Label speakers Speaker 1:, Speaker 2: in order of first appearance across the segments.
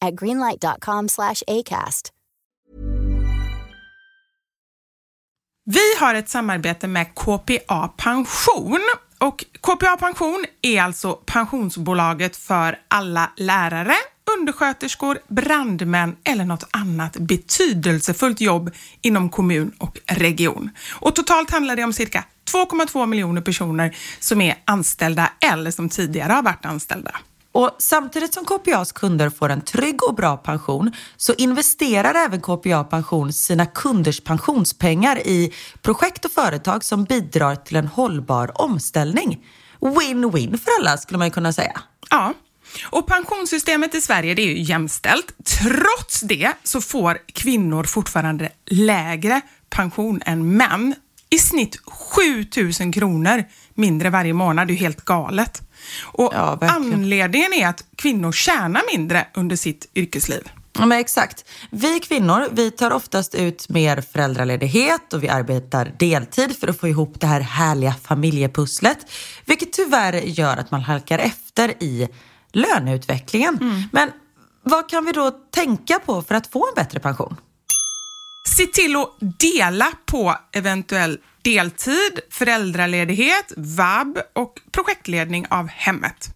Speaker 1: at greenlight.com slash ACAST.
Speaker 2: Vi har ett samarbete med KPA Pension och KPA Pension är alltså pensionsbolaget för alla lärare, undersköterskor, brandmän eller något annat betydelsefullt jobb inom kommun och region. Och totalt handlar det om cirka 2,2 miljoner personer som är anställda eller som tidigare har varit anställda.
Speaker 3: Och samtidigt som KPAs kunder får en trygg och bra pension så investerar även KPA Pension sina kunders pensionspengar i projekt och företag som bidrar till en hållbar omställning. Win-win för alla skulle man ju kunna säga.
Speaker 2: Ja, och pensionssystemet i Sverige det är ju jämställt. Trots det så får kvinnor fortfarande lägre pension än män. I snitt 7000 kronor mindre varje månad. Det är ju helt galet. Och
Speaker 3: Ja,
Speaker 2: anledningen är att kvinnor tjänar mindre under sitt yrkesliv.
Speaker 3: Ja, men exakt. Vi kvinnor, vi tar oftast ut mer föräldraledighet och vi arbetar deltid för att få ihop det här härliga familjepusslet. Vilket tyvärr gör att man halkar efter i löneutvecklingen. Men vad kan vi då tänka på för att få en bättre pension?
Speaker 2: Se till att dela på eventuell deltid, föräldraledighet, vab och projektledning av hemmet.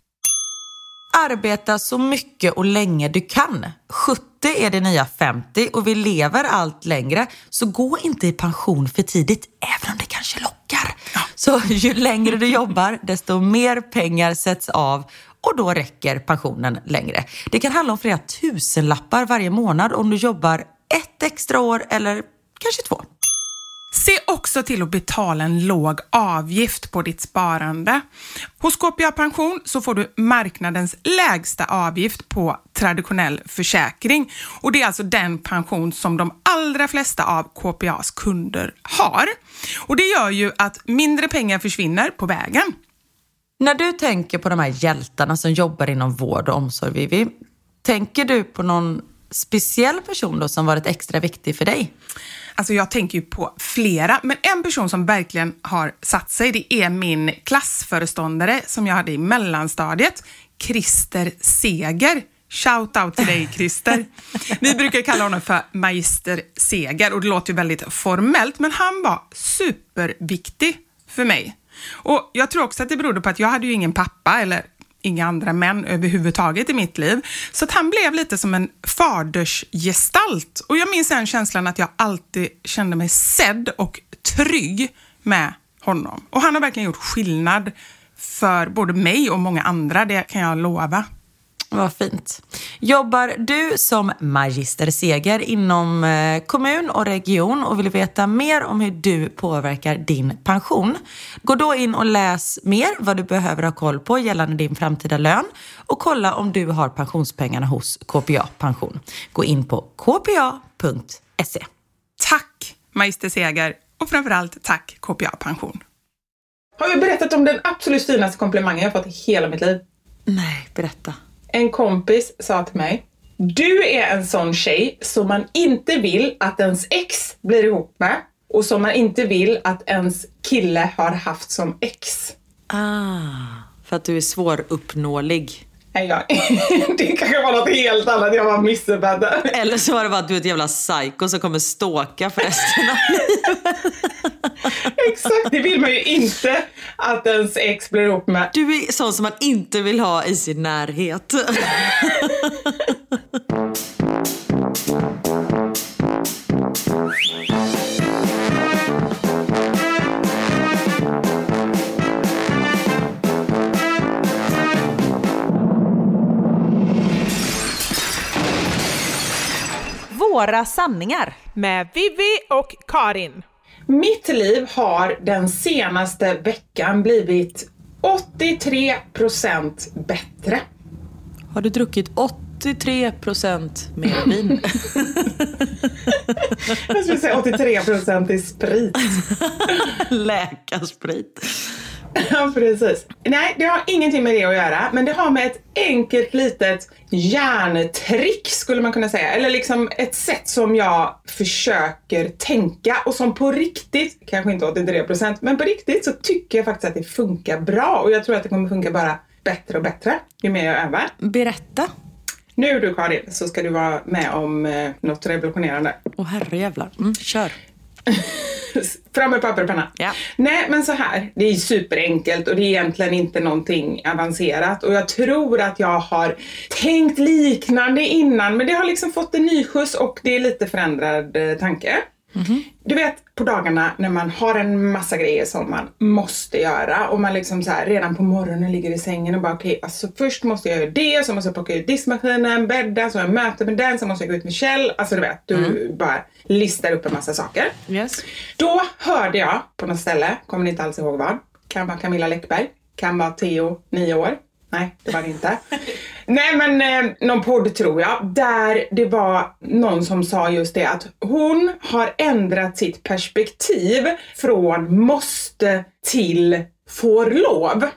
Speaker 3: Arbeta så mycket och länge du kan. 70 är det nya 50 och vi lever allt längre. Så gå inte i pension för tidigt, även om det kanske lockar. Så ju längre du jobbar, desto mer pengar sätts av och då räcker pensionen längre. Det kan handla om flera tusenlappar varje månad om du jobbar ett extra år eller kanske två.
Speaker 2: Se också till att betala en låg avgift på ditt sparande. Hos KPA Pension så får du marknadens lägsta avgift på traditionell försäkring och det är alltså den pension som de allra flesta av KPAs kunder har. Och det gör ju att mindre pengar försvinner på vägen.
Speaker 3: När du tänker på de här hjältarna som jobbar inom vård och omsorg, Vivi, tänker du på någon speciell person då som varit extra viktig för dig?
Speaker 2: Alltså jag tänker ju på flera, men en person som verkligen har satt sig, det är min klassföreståndare som jag hade i mellanstadiet, Christer Seger. Shout out till dig Christer. Vi brukar kalla honom för Magister Seger och det låter ju väldigt formellt, men han var superviktig för mig. Och jag tror också att det berodde på att jag hade ju ingen pappa eller inga andra män överhuvudtaget i mitt liv. Så att han blev lite som en fadersgestalt. Och jag minns den känslan att jag alltid kände mig sedd och trygg med honom. Och han har verkligen gjort skillnad för både mig och många andra, det kan jag lova.
Speaker 3: Vad fint. Jobbar du som magister Seger inom eh, kommun och region och vill veta mer om hur du påverkar din pension? Gå då in och läs mer vad du behöver ha koll på gällande din framtida lön och kolla om du har pensionspengarna hos KPA Pension. Gå in på kpa.se.
Speaker 2: Tack Magister Seger och framförallt tack KPA Pension. Har jag berättat om den absolut finaste komplimangen jag fått i hela mitt liv?
Speaker 3: Nej, berätta.
Speaker 2: En kompis sa till mig, Du är en sån tjej som man inte vill att ens ex blir ihop med och som man inte vill att ens kille har haft som ex.
Speaker 3: Ah, för att du är svåruppnåelig.
Speaker 2: Nej, jag, det kanske var något helt annat jag var missuppfattad.
Speaker 3: Eller så var det bara att du är ett jävla psycho som kommer ståka för resten av livet.
Speaker 2: Exakt, det vill man ju inte att ens ex blir ihop med.
Speaker 3: Du är sån som man inte vill ha i sin närhet.
Speaker 4: Våra sanningar.
Speaker 5: Med Vivi och Karin.
Speaker 2: Mitt liv har den senaste veckan blivit 83% bättre.
Speaker 3: Har du druckit 83% mer vin?
Speaker 2: Jag skulle säga 83% i sprit.
Speaker 3: Läkarsprit.
Speaker 2: Ja, precis. Nej, det har ingenting med det att göra, men det har med ett enkelt litet hjärntrick skulle man kunna säga. Eller liksom ett sätt som jag försöker tänka och som på riktigt, kanske inte 83%, men på riktigt så tycker jag faktiskt att det funkar bra och jag tror att det kommer funka bara bättre och bättre ju mer jag övar.
Speaker 3: Berätta.
Speaker 2: Nu du Karin, så ska du vara med om eh, något revolutionerande.
Speaker 3: Åh herrejävlar. Mm, kör.
Speaker 2: Fram med papper och penna.
Speaker 3: Ja.
Speaker 2: Nej, men så här. Det är superenkelt och det är egentligen inte någonting avancerat. Och jag tror att jag har tänkt liknande innan, men det har liksom fått en ny skjuts och det är lite förändrad eh, tanke. Du vet på dagarna när man har en massa grejer som man måste göra och man liksom så här redan på morgonen ligger i sängen och bara okej, alltså först måste jag göra det, så måste jag plocka ut diskmaskinen, bädda, så har jag möte med den, så måste jag gå ut med Kjell. Alltså du vet, du bara listar upp en massa saker.
Speaker 3: Yes.
Speaker 2: Då hörde jag på något ställe, kommer inte alls ihåg vad, kan vara Camilla Läckberg, kan vara Theo, nio år. Nej, det var det inte. Nej, men eh, någon podd tror jag, där det var någon som sa just det att hon har ändrat sitt perspektiv från måste till får lov.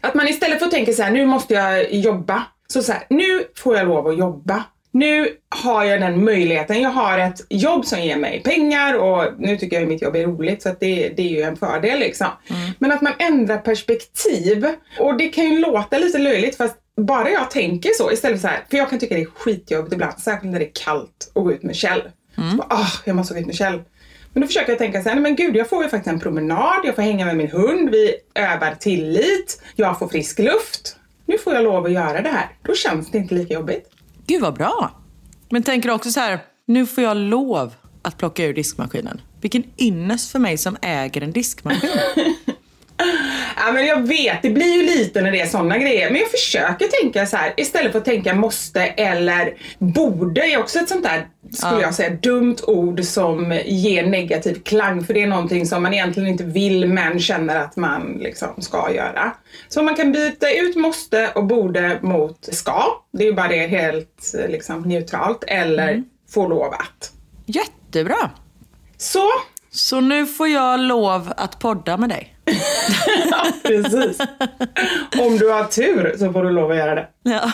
Speaker 2: Att man istället för att tänka så här, nu måste jag jobba. Så så här, nu får jag lov att jobba. Nu har jag den möjligheten. Jag har ett jobb som ger mig pengar och nu tycker jag att mitt jobb är roligt så det, det är ju en fördel liksom. Men att man ändrar perspektiv och det kan ju låta lite löjligt fast bara jag tänker så istället för så här, för jag kan tycka det är skitjobbigt ibland, särskilt när det är kallt och gå ut med Kjell. Så bara, ah, jag måste gå ut med Kjell. Men då försöker jag tänka så här, nej men gud jag får ju faktiskt en promenad, jag får hänga med min hund, vi övar tillit, jag får frisk luft. Nu får jag lov att göra det här. Då känns det inte lika jobbigt.
Speaker 3: Gud vad bra. Men tänker du också så här, nu får jag lov att plocka ur diskmaskinen. Vilken ynnest för mig som äger en diskmaskin.
Speaker 2: Ja men jag vet, det blir ju lite när det är sådana grejer. Men jag försöker tänka så här istället för att tänka måste eller borde är också ett sånt där, skulle jag säga, dumt ord som ger negativ klang. För det är någonting som man egentligen inte vill men känner att man liksom ska göra. Så man kan byta ut måste och borde mot ska. Det är ju bara det helt liksom, neutralt. Eller får lov att.
Speaker 3: Jättebra.
Speaker 2: Så,
Speaker 3: Så nu får jag lov att podda med dig.
Speaker 2: ja, precis. Om du har tur så får du lov att göra det.
Speaker 3: Ja,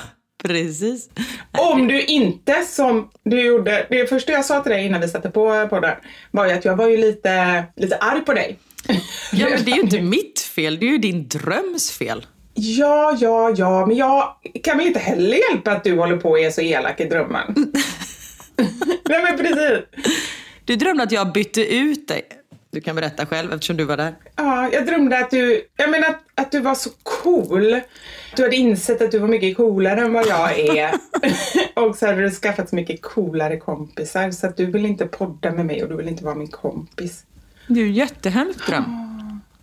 Speaker 3: precis.
Speaker 2: Om du inte som du gjorde, det första jag sa till dig innan vi satte på podden var ju att jag var ju lite, lite arg på dig.
Speaker 3: Ja, men det är ju inte mitt fel, det är ju din dröms fel.
Speaker 2: Ja, ja, ja, men jag kan väl inte heller hjälpa att du håller på och är så elak i drömmen. Nej men precis.
Speaker 3: Du drömde att jag bytte ut dig. Du kan berätta själv eftersom du var där.
Speaker 2: Ja, jag drömde att du, jag menar att, att du var så cool. Du hade insett att du var mycket coolare än vad jag är. och så hade du skaffat så mycket coolare kompisar så att du vill inte podda med mig och du vill inte vara min kompis.
Speaker 3: Det är ju en jättehemsk dröm.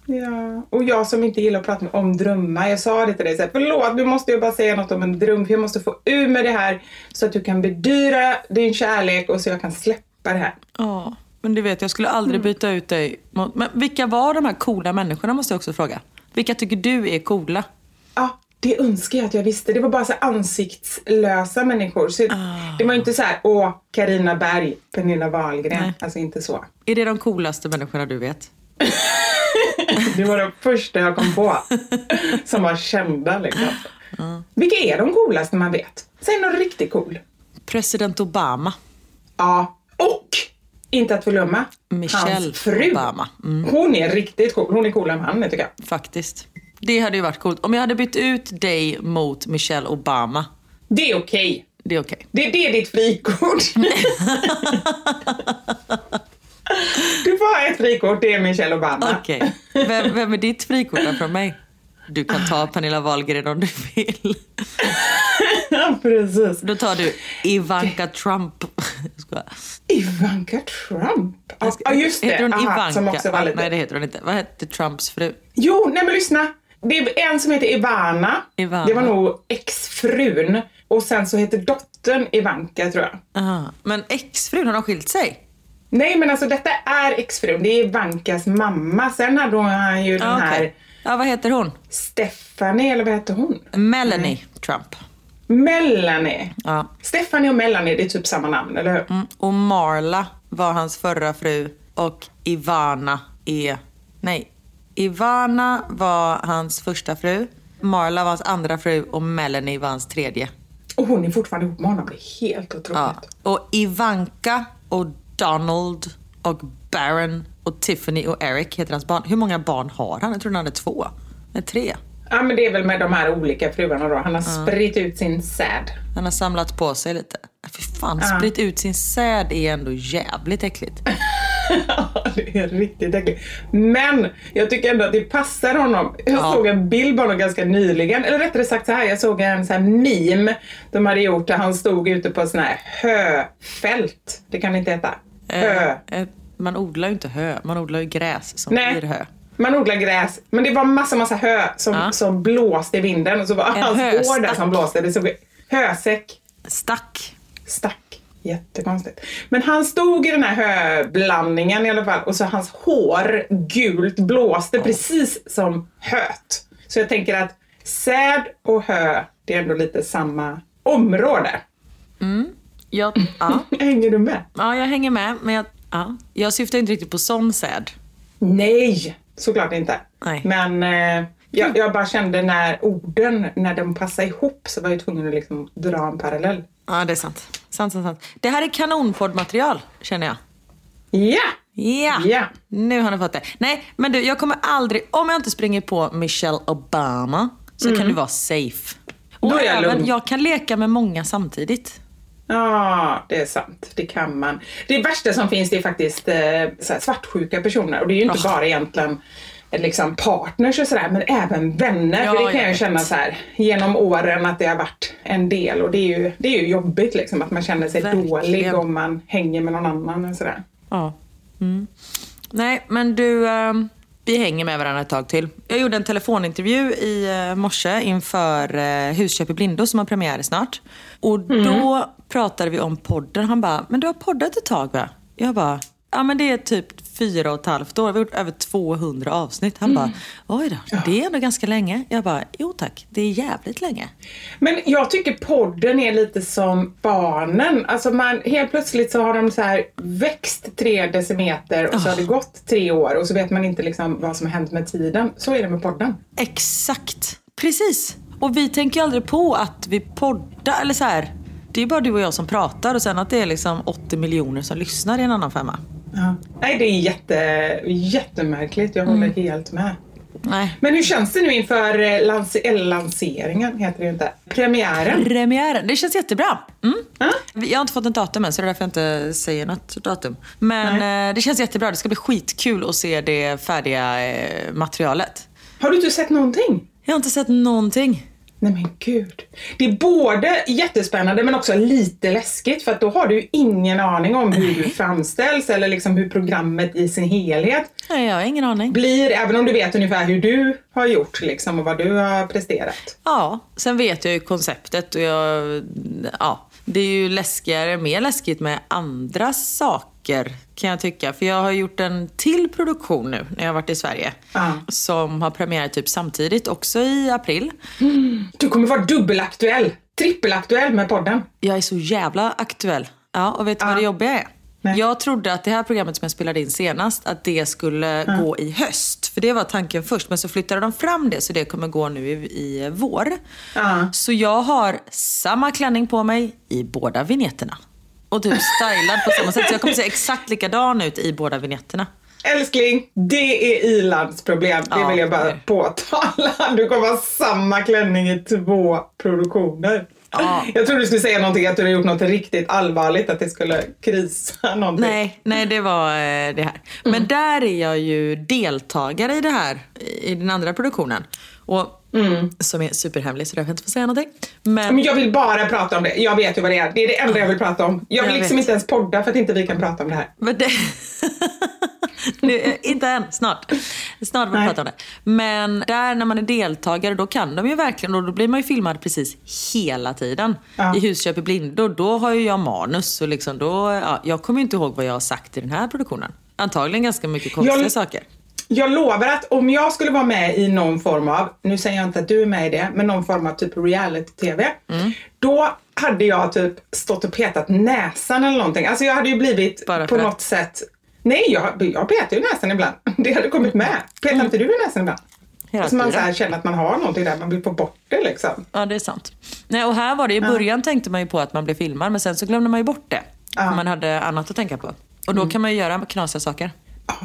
Speaker 2: Ja, och jag som inte gillar att prata om drömmar, jag sa det till dig så här, förlåt nu måste jag bara säga något om en dröm för jag måste få ur med det här så att du kan bedyra din kärlek och så jag kan släppa det här.
Speaker 3: Ja, men du vet jag skulle aldrig byta ut dig mot... Men vilka var de här coola människorna måste jag också fråga. Vilka tycker du är coola?
Speaker 2: Ja, det önskar jag att jag visste. Det var bara så ansiktslösa människor. Så Det var inte så här, åh, Carina Berg, Pernilla Wahlgren.
Speaker 3: Nej.
Speaker 2: Alltså inte så.
Speaker 3: Är det de coolaste människorna du vet?
Speaker 2: Det var de första jag kom på som var kända liksom. Vilka är de coolaste man vet? Säg någon riktigt cool.
Speaker 3: President Obama.
Speaker 2: Ja, och inte att förglömma,
Speaker 3: Michelle
Speaker 2: hans fru.
Speaker 3: Obama. Mm.
Speaker 2: Hon är riktigt cool. Hon är coolare än han tycker jag.
Speaker 3: Faktiskt. Det hade ju varit coolt. Om jag hade bytt ut dig mot Michelle Obama.
Speaker 2: Det är okej.
Speaker 3: Det är okej.
Speaker 2: Det, det är ditt frikort. du får ha ett frikort, det är Michelle Obama.
Speaker 3: Okej. Vem, vem är ditt frikort från mig? Du kan ta Pernilla Wahlgren om du vill.
Speaker 2: Ja, precis.
Speaker 3: Då tar du Ivanka Trump.
Speaker 2: Ivanka Trump. Ja, ja, just det.
Speaker 3: Heter hon
Speaker 2: Aha,
Speaker 3: Ivanka?
Speaker 2: Som också var lite...
Speaker 3: Nej, det heter hon inte. Vad hette Trumps fru?
Speaker 2: Jo, nej men lyssna. Det är en som heter Ivana.
Speaker 3: Ivana.
Speaker 2: Det var nog exfrun. Och sen så heter dottern Ivanka tror jag.
Speaker 3: Aha. Men exfrun, har de skilt sig?
Speaker 2: Nej men alltså detta är exfrun. Det är Ivankas mamma. Sen hade hon ju den
Speaker 3: Ja,
Speaker 2: här.
Speaker 3: Ja, vad heter hon?
Speaker 2: Stephanie, eller vad heter hon?
Speaker 3: Melanie Trump.
Speaker 2: Melanie.
Speaker 3: Ja.
Speaker 2: Stephanie och Melanie, det är typ samma namn, eller hur?
Speaker 3: Mm. Och Marla var hans förra fru och Ivana är... Nej. Ivana var hans första fru. Marla var hans andra fru och Melanie var hans tredje.
Speaker 2: Och hon är fortfarande ihop med honom. Det är helt otroligt.
Speaker 3: Ja. Och Ivanka och Donald och Baron och Tiffany och Eric heter hans barn. Hur många barn har han? Jag tror han hade två. Nej, tre.
Speaker 2: Ja, men det är väl med de här olika fruarna då. Han har spritt ut sin säd.
Speaker 3: Han har samlat på sig lite. Fy fan, spritt ut sin säd är ändå jävligt äckligt.
Speaker 2: Det är riktigt äckligt. Men jag tycker ändå att det passar honom. Jag
Speaker 3: Ja.
Speaker 2: såg en bild på honom ganska nyligen. Eller rättare sagt så här, jag såg en så här meme de hade gjort där han stod ute på sån här höfält. Det kan inte heta. Hö.
Speaker 3: Eh, eh, Man odlar ju inte hö, man odlar ju gräs som
Speaker 2: Nej.
Speaker 3: blir hö.
Speaker 2: Man odlar gräs, men det var massa, massa hö som,
Speaker 3: Ja.
Speaker 2: som blåste i vinden och så var hans hår där som blåste. Det såg hösäck.
Speaker 3: Stack.
Speaker 2: Stack. Jättekonstigt. Men han stod i den här höblandningen i alla fall och så hans hår gult blåste precis som höet. Så jag tänker att säd och hö, det är ändå lite samma område.
Speaker 3: Ja, ja.
Speaker 2: Hänger du med?
Speaker 3: ja, jag hänger med. Men jag, ja. jag syftar inte riktigt på sån säd.
Speaker 2: Nej, såklart inte.
Speaker 3: Nej.
Speaker 2: Men eh, jag, jag bara kände när orden, när de passade ihop så var jag tvungen att liksom dra en parallell.
Speaker 3: Ja, det är sant. Sant, sant, sant. Det här är kanonpoddmaterial, känner jag.
Speaker 2: Ja!
Speaker 3: Ja,
Speaker 2: Ja.
Speaker 3: nu har ni fått det. Nej, men du, jag kommer aldrig, om jag inte springer på Michelle Obama, så kan du vara safe. Och
Speaker 2: Mm. Då är jag
Speaker 3: även,
Speaker 2: lugn.
Speaker 3: jag kan leka med många samtidigt.
Speaker 2: Ja, det är sant. Det kan man. Det värsta som finns det är faktiskt eh, svartsjuka personer. Och det är ju inte bara egentligen liksom partners och sådär, men även vänner.
Speaker 3: Ja,
Speaker 2: För det kan
Speaker 3: jag
Speaker 2: jag känna så här genom åren att det har varit en del. Och det är ju, det är ju jobbigt liksom att man känner sig
Speaker 3: Verkligen.
Speaker 2: dålig om man hänger med någon annan och sådär.
Speaker 3: Ja. Mm. Nej, men du, ehm, vi hänger med varandra ett tag till. Jag gjorde en telefonintervju i uh, morse inför uh, Husköp i blindo som har premiär snart. Och då pratade vi om podden. Han bara, men du har poddat ett tag va? Jag bara, ja men det är typ fyra och ett halvt år. Vi har gjort över 200 avsnitt. Han bara, oj då, det är ändå ganska länge. Jag bara, jo tack, det är jävligt länge.
Speaker 2: Men jag tycker podden är lite som barnen. Alltså man, helt plötsligt så har de så här växt tre decimeter och så har det gått tre år och så vet man inte liksom vad som har hänt med tiden. Så är det med podden.
Speaker 3: Exakt, precis. Och vi tänker aldrig på att vi poddar, eller så här. Det är bara du och jag som pratar och sen att det är liksom 80 miljoner som lyssnar i en annan femma.
Speaker 2: Ja. Nej, det är jätte, jättemärkligt. Jag håller helt med.
Speaker 3: Nej.
Speaker 2: Men hur känns det nu inför eh, lans- lanseringen, heter det inte, premiären?
Speaker 3: Premiären, det känns jättebra. Mm.
Speaker 2: Ja.
Speaker 3: Jag har inte fått en datum än så det är därför jag inte säger något datum. Men eh, det känns jättebra. Det ska bli skitkul att se det färdiga eh, materialet.
Speaker 2: Har du inte sett någonting?
Speaker 3: Jag har inte sett någonting.
Speaker 2: Nej men gud. Det är både jättespännande men också lite läskigt för att då har du ingen aning om hur du framställs eller liksom hur programmet i sin helhet
Speaker 3: Nej, jag har ingen aning.
Speaker 2: blir, även om du vet ungefär hur du har gjort liksom och vad du har presterat.
Speaker 3: Ja, sen vet jag ju konceptet och jag, ja, det är ju läskigare, mer läskigt med andra saker kan jag tycka. För jag har gjort en till produktion nu när jag har varit i Sverige.
Speaker 2: Ja.
Speaker 3: Som har premiär typ samtidigt, också i april.
Speaker 2: Du kommer vara dubbelaktuell, trippelaktuell med podden.
Speaker 3: Jag är så jävla aktuell. Ja, och vet du vad det jobbiga är?
Speaker 2: Nej.
Speaker 3: Jag trodde att det här programmet som jag spelade in senast, att det skulle gå i höst. För det var tanken först, men så flyttade de fram det så det kommer gå nu i, i vår.
Speaker 2: Ja.
Speaker 3: Så jag har samma klänning på mig i båda vinjetterna. Och typ stylad på samma sätt. Så jag kommer se exakt likadan ut i båda vinjetterna.
Speaker 2: Älskling, det är Ilands problem. Det
Speaker 3: Ja,
Speaker 2: vill jag bara
Speaker 3: det.
Speaker 2: påtala. Du kommer ha samma klänning i två produktioner.
Speaker 3: Ja.
Speaker 2: Jag trodde du skulle säga någonting, att du hade gjort något riktigt allvarligt, att det skulle krisa någonting.
Speaker 3: Nej, nej det var eh, det här. Men där är jag ju deltagare i det här, i den andra produktionen. Och, Som är superhemlig så där får jag inte få säga någonting. Men,
Speaker 2: Men jag vill bara prata om det. Jag vet ju vad det är. Det är det enda jag vill prata om. Jag vill
Speaker 3: Jag
Speaker 2: liksom
Speaker 3: vet.
Speaker 2: inte ens podda för att inte vi kan prata om det här.
Speaker 3: men det, nu, eh, inte än, snart. Snart vill vi prata om det. Men där när man är deltagare då kan de ju verkligen, och då blir man ju filmad precis hela tiden.
Speaker 2: Ja.
Speaker 3: I Husköp i blindo, då har ju jag manus och liksom då, ja, jag kommer ju inte ihåg vad jag har sagt i den här produktionen. Antagligen ganska mycket konstiga
Speaker 2: Jag-
Speaker 3: saker.
Speaker 2: Jag lovar att om jag skulle vara med i någon form av, nu säger jag inte att du är med i det, men någon form av typ reality-tv.
Speaker 3: Mm.
Speaker 2: Då hade jag typ stått och petat näsan eller någonting. Alltså jag hade ju blivit på något sätt Nej, jag, jag petar ju näsan ibland. Det hade kommit med. Petar inte du näsan ibland?
Speaker 3: Hela
Speaker 2: Så man så här känner att man har någonting där, man vill få bort det liksom.
Speaker 3: Ja, det är sant. Nej, och här var det i början tänkte man ju på att man blev filmad, men sen så glömde man ju bort det.
Speaker 2: Ja.
Speaker 3: Man hade annat att tänka på. Och då kan man ju göra knasiga saker.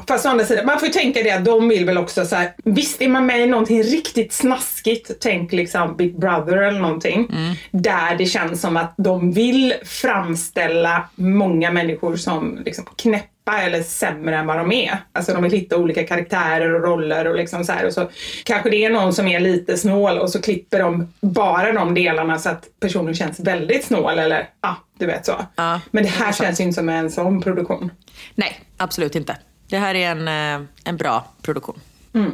Speaker 2: Fast å andra sidan, man får ju tänka det att de vill väl också så här, visst är man med i någonting riktigt snaskigt, tänk liksom Big Brother eller någonting, där det känns som att de vill framställa många människor som liksom knäppa eller sämre än vad de är. Alltså de vill hitta olika karaktärer och roller och liksom så här. Och så kanske det är någon som är lite snål och så klipper de bara de delarna så att personen känns väldigt snål eller ja, du vet så.
Speaker 3: Ja,
Speaker 2: Men det här känns ju inte som en sån produktion.
Speaker 3: Nej, absolut inte. Det här är en, eh, en bra produktion.
Speaker 2: Mm.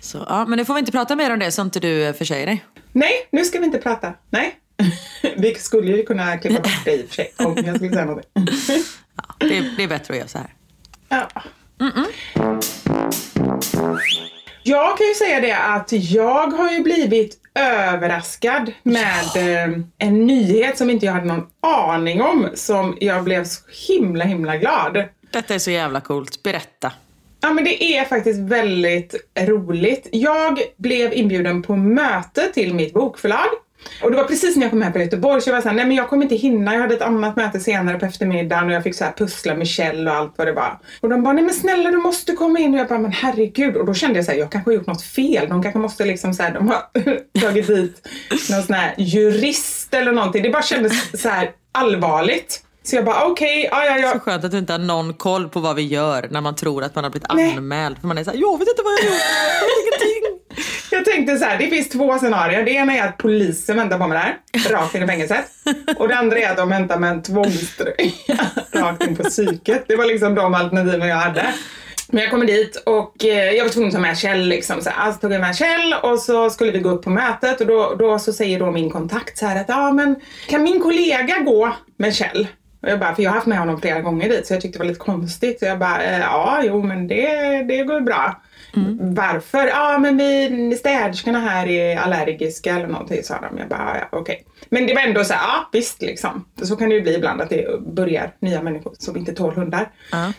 Speaker 3: Så, ja, men nu får vi inte prata mer om det så inte du eh, försäger dig.
Speaker 2: Nej, nu ska vi inte prata. Nej. vi skulle ju kunna klippa bort det i och för sig om jag skulle säga någonting.
Speaker 3: Ja, det, är, det är bättre att göra så här.
Speaker 2: ja. Jag kan ju säga det att jag har ju blivit överraskad med eh, en nyhet som inte jag hade någon aning om som jag blev så himla himla glad.
Speaker 3: Detta är så jävla coolt. Berätta.
Speaker 2: Ja men det är faktiskt väldigt roligt. Jag blev inbjuden på möte till mitt bokförlag. Och det var precis när jag kom hem från Göteborg så jag var såhär, nej men jag kommer inte hinna. Jag hade ett annat möte senare på eftermiddagen och jag fick så här pussla med Kjell och allt vad det var. Och de bara, nej men snälla du måste komma in. Och jag bara, men herregud. Och då kände jag såhär, jag kanske har gjort något fel. De kanske måste liksom såhär, de har tagit dit någon sån här jurist eller någonting. Det bara kändes så här allvarligt. Så jag bara, okej, ja ja ja.
Speaker 3: Så skönt att du inte har någon koll på vad vi gör när man tror att man har blivit
Speaker 2: Nej.
Speaker 3: anmäld. För man är såhär, jag vet inte vad jag gjort. Jag vet ingenting.
Speaker 2: Jag tänkte så här, det finns två scenarier. Det ena är att polisen väntar på mig där, rakt in i fängelset. Och det andra är att de väntar med en tvångströja rakt in på psyket. Det var liksom de alternativen jag hade. Men jag kommer dit och eh, jag var tvungen att ta med Kjell. Liksom, så. Alltså tog jag med Kjell och så skulle vi gå upp på mötet och då, då så säger då min kontakt så här att ja men kan min kollega gå med Kjell? Och jag bara, för jag har haft med honom flera gånger dit så jag tyckte det var lite konstigt. Så jag bara, eh, ja jo men det, det går bra. Varför? Ja men vi städerskorna här är allergiska eller någonting sa de. Jag bara, ja, okej. Men det var ändå så här, ja visst liksom. Så kan det ju bli ibland att det börjar nya människor som inte tål hundar.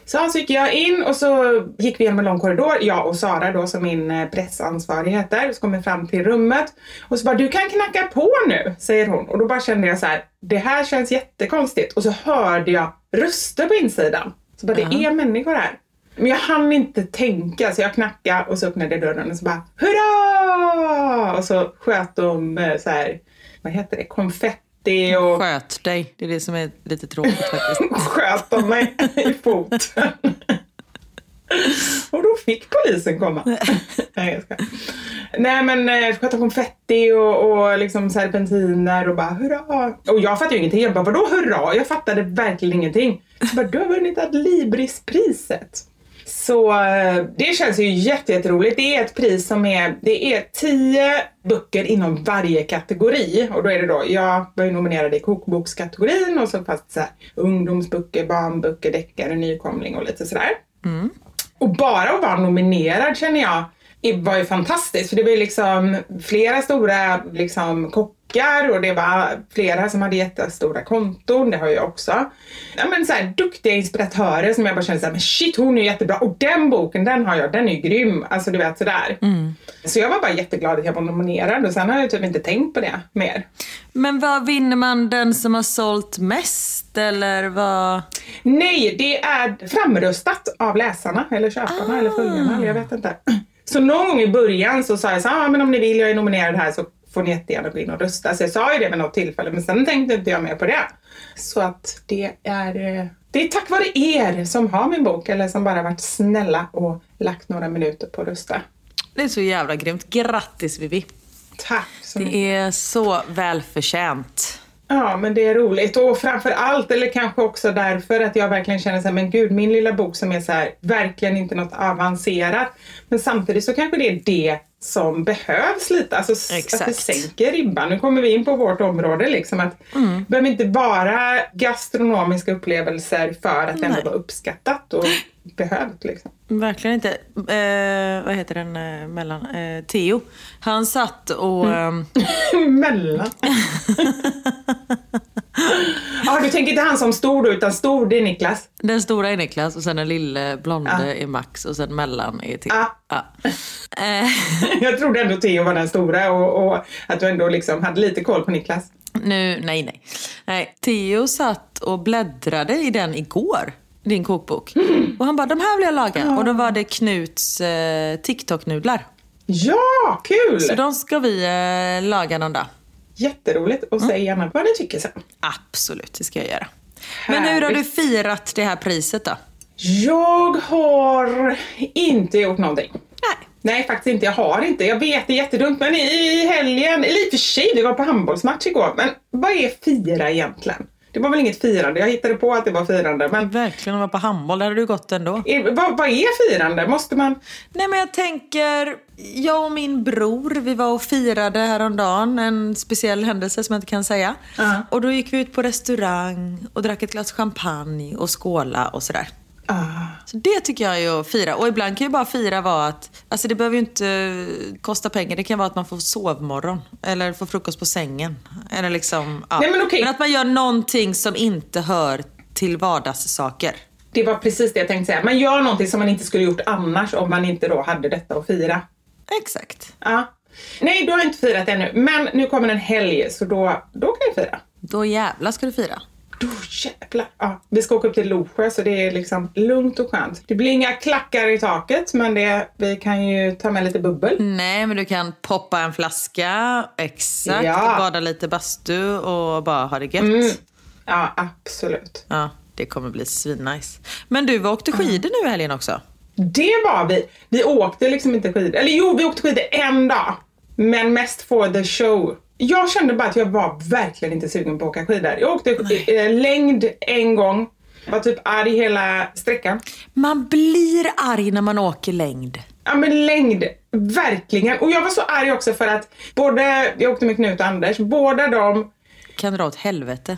Speaker 2: Så, så gick jag in och så gick vi genom en lång korridor, jag och Sara då som min eh, pressansvarig heter. Så kom vi fram till rummet och så bara, du kan knacka på nu, säger hon. Och då bara kände jag så här, det här känns jättekonstigt. Och så hörde jag röster på insidan. Så bara, det är människor här. Men jag hann inte tänka så jag knackade och så öppnade dörren och så bara Hurra! Och så sköt de eh, så här, vad heter det, konfetti och
Speaker 3: Sköt dig. Det är det som är lite tråkigt faktiskt.
Speaker 2: sköt de mig i foten. Och då fick polisen komma. Nej, jag ska. Nej men eh, sköt de konfetti och, och liksom serpentiner och bara hurra. Och jag fattade ju ingenting. Jag bara vadå hurra? Jag fattade verkligen ingenting. Så bara du har vunnit Adlibris-priset. Så eh, det känns ju jätte- jätteroligt. Det är ett pris som är, det är tio böcker inom varje kategori. Och då är det då, jag var ju nominerad i kokbokskategorin och så fast så här, ungdomsböcker, barnböcker, deckare, nykomling och lite sådär. Och bara att vara nominerad känner jag var ju fantastiskt. För det var ju liksom flera stora liksom, backar och det var flera som hade jättestora konton, det har jag också. Ja, men så här, duktiga inspiratörer som jag bara kände så här, men shit hon är jättebra och den boken den har jag, den är ju grym. Alltså du vet sådär. Så jag var bara jätteglad att jag var nominerad och sen har jag typ inte tänkt på det mer.
Speaker 3: Men vad vinner man den som har sålt mest eller vad?
Speaker 2: Nej, det är framröstat av läsarna eller köparna eller följarna jag vet inte. Så någon gång i början så sa jag så ah, men om ni vill, jag är nominerad här så får ni jättegärna gå in och rösta. Så jag sa ju det vid något tillfälle men sen tänkte inte jag mer på det. Så att det är, eh, det är tack vare er som har min bok eller som bara varit snälla och lagt några minuter på att rösta.
Speaker 3: Det är så jävla grymt. Grattis Vivi.
Speaker 2: Tack så mycket.
Speaker 3: Det är så välförtjänt.
Speaker 2: Ja, men det är roligt och framför allt, eller kanske också därför att jag verkligen känner så här, men gud, min lilla bok som är så här, verkligen inte något avancerat. Men samtidigt så kanske det är det som behövs lite, alltså s- att
Speaker 3: Exakt.
Speaker 2: det sänker ribban. Nu kommer vi in på vårt område liksom att det behöver inte vara gastronomiska upplevelser för att ändå
Speaker 3: Nej.
Speaker 2: vara uppskattat och behövt liksom.
Speaker 3: Verkligen inte. Eh, vad heter den eh, mellan? Eh, Theo. Han satt och... ehm,
Speaker 2: Mellan. ja, du tänker inte han som stor då, utan stor det är Niklas.
Speaker 3: Den stora är Niklas och sen den lille blonde
Speaker 2: Ja.
Speaker 3: är Max och sen mellan är Theo.
Speaker 2: Ja.
Speaker 3: Ja. Eh,
Speaker 2: Jag trodde ändå Theo var den stora och, och att du ändå liksom hade lite koll på Niklas.
Speaker 3: nu, nej, nej. nej. Theo satt och bläddrade i den igår. Din kokbok. Och han bara, de här vill jag laga. Och då var det Knuts eh, TikTok-nudlar.
Speaker 2: Ja, kul!
Speaker 3: Så de ska vi eh, laga någon dag.
Speaker 2: Jätteroligt. Och säg gärna vad ni tycker sen.
Speaker 3: Absolut, det ska jag göra. Men hur har du
Speaker 2: Härligt.
Speaker 3: firat det här priset då?
Speaker 2: Jag har inte gjort någonting.
Speaker 3: Nej.
Speaker 2: Nej, faktiskt inte. Jag har inte. Jag vet, det är jättedumt. Men i helgen, eller i och för sig, vi var på handbollsmatch igår. Men vad är fira egentligen? Det var väl inget firande. Jag hittade på att det var firande. Men
Speaker 3: Verkligen, att vara på handboll, där hade du gått ändå.
Speaker 2: är, vad, vad är firande? Måste man...
Speaker 3: Nej men jag tänker, jag och min bror, vi var och firade häromdagen en speciell händelse som jag inte kan säga.
Speaker 2: Ja.
Speaker 3: Och då gick vi ut på restaurang och drack ett glas champagne och skåla och sådär.
Speaker 2: Ah.
Speaker 3: Så det tycker jag är att fira. Och ibland kan ju bara fira vara att, alltså det behöver ju inte kosta pengar. Det kan vara att man får sovmorgon. Eller får frukost på sängen. Eller liksom, ja.
Speaker 2: Nej, men okej.
Speaker 3: att man gör någonting som inte hör till vardagssaker.
Speaker 2: Det var precis det jag tänkte säga. Man gör någonting som man inte skulle gjort annars om man inte då hade detta att fira.
Speaker 3: Exakt.
Speaker 2: Ja. Nej, du har inte firat ännu. Men nu kommer en helg, så då, då kan jag fira.
Speaker 3: Då jävla ska du fira.
Speaker 2: Då jävlar. Ja, vi ska åka upp till Losjö, så det är liksom lugnt och skönt. Det blir inga klackar i taket, men det, vi kan ju ta med lite bubbel.
Speaker 3: Nej, men du kan poppa en flaska, exakt,
Speaker 2: Ja.
Speaker 3: bada lite bastu och bara ha det gött.
Speaker 2: Mm. Ja, absolut.
Speaker 3: Ja, det kommer bli svinnice. Men du, vi åkte skidor nu i helgen också.
Speaker 2: Det var vi. Vi åkte liksom inte skidor. Eller jo, vi åkte skidor en dag. Men mest for the show. Jag kände bara att jag var verkligen inte sugen på att åka skidor. Jag åkte eh, längd en gång. Var typ arg hela sträckan.
Speaker 3: Man blir arg när man åker längd.
Speaker 2: Ja men längd, verkligen. Och jag var så arg också för att både, jag åkte med Knut och Anders, båda de
Speaker 3: Kan dra åt helvete.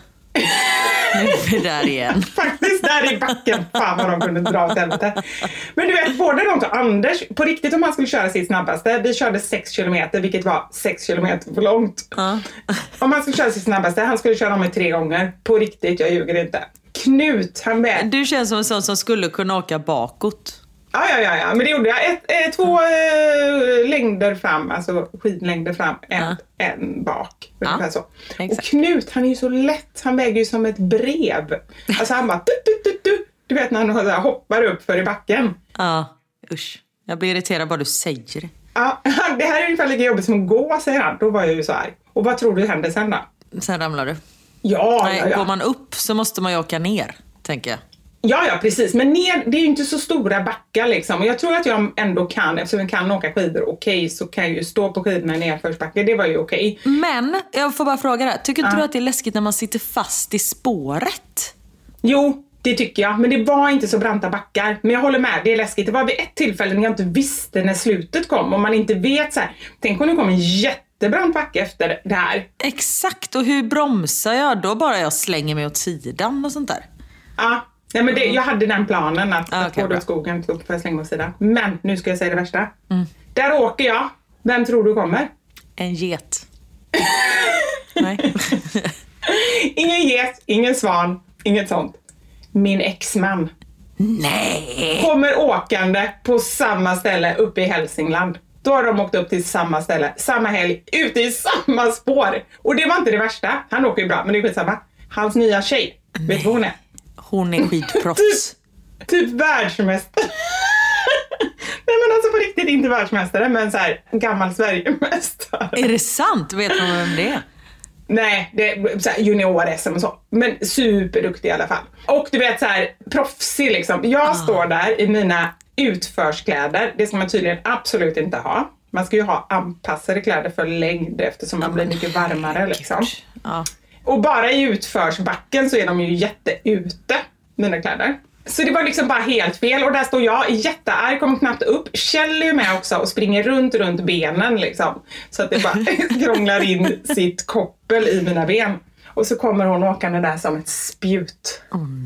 Speaker 3: Nu är vi där igen.
Speaker 2: faktiskt där i backen, fan vad de kunde dra åt helvete. Men du vet, både de och Anders, på riktigt om han skulle köra sitt snabbaste, vi körde 6 kilometer vilket var 6 kilometer för långt.
Speaker 3: Ja.
Speaker 2: Om han skulle köra sitt snabbaste, han skulle köra mig tre gånger. På riktigt, jag ljuger inte. Knut, han väl.
Speaker 3: Du känns som en sån som skulle kunna åka bakåt.
Speaker 2: Ja, ja, ja, ja, men det gjorde jag. Ett, eh, två eh, längder fram, alltså skidlängder fram, en, en bak. Ungefär så. Och
Speaker 3: exakt.
Speaker 2: Knut, han är ju så lätt. Han väger ju som ett brev. Alltså han bara... Du, du, du, du. du vet när han så här hoppar upp för i backen.
Speaker 3: Ja, usch. Jag blir irriterad bara du säger det.
Speaker 2: Ja, det här är ungefär lika jobbigt som att gå, säger han. Då var jag ju så arg. Och vad tror du hände sen då?
Speaker 3: Sen ramlar du.
Speaker 2: Ja,
Speaker 3: Nej,
Speaker 2: ja, ja.
Speaker 3: går man upp så måste man ju åka ner, tänker jag.
Speaker 2: Ja, ja, precis. Men ner, det är ju inte så stora backar liksom. Och jag tror att jag ändå kan, eftersom jag kan åka skidor okej, så kan jag ju stå på skidorna i nedförsbacke. Det var ju okej.
Speaker 3: Men, jag får bara fråga det. Tycker inte
Speaker 2: Ja.
Speaker 3: du att det är läskigt när man sitter fast i spåret?
Speaker 2: Jo, det tycker jag. Men det var inte så branta backar. Men jag håller med, det är läskigt. Det var vid ett tillfälle när jag inte visste när slutet kom. Och man inte vet så här. Tänk om det kommer en jättebrant backe efter det här.
Speaker 3: Exakt, och hur bromsar jag? Då bara jag slänger mig åt sidan och sånt där.
Speaker 2: Ja. Nej, men det, jag hade den planen att,
Speaker 3: Ah,
Speaker 2: att gå
Speaker 3: bra.
Speaker 2: åt skogen så får jag slänga åt sidan. Men nu ska jag säga det värsta. Där åker jag. Vem tror du kommer?
Speaker 3: En get. Nej.
Speaker 2: ingen get, ingen svan, inget sånt. Min exman
Speaker 3: Nej!
Speaker 2: kommer åkande på samma ställe uppe i Hälsingland. Då har de åkt upp till samma ställe, samma helg, ute i samma spår. Och det var inte det värsta. Han åker ju bra, men det är skitsamma. Hans nya tjej, vet du vad hon är?
Speaker 3: Hon är skitproffs.
Speaker 2: Typ världsmästare. Nej men alltså på riktigt inte världsmästare, men så här gammal Sverigemästare.
Speaker 3: Är det sant? Vet man vem det är?
Speaker 2: Nej, det är junior-SM och så. Men superduktig i alla fall. Och du vet så här proffsig liksom. Jag står där i mina utförskläder. Det ska man tydligen absolut inte ha. Man ska ju ha anpassade kläder för längd eftersom man blir mycket varmare liksom.
Speaker 3: Ja.
Speaker 2: Och bara i utförsbacken så är de ju jätteute, mina kläder. Så det var liksom bara helt fel och där står jag jättearg, kommer knappt upp. Kjell är med också och springer runt, runt benen liksom. Så att det bara krånglar in sitt koppel i mina ben. Och så kommer hon åkande där som ett spjut.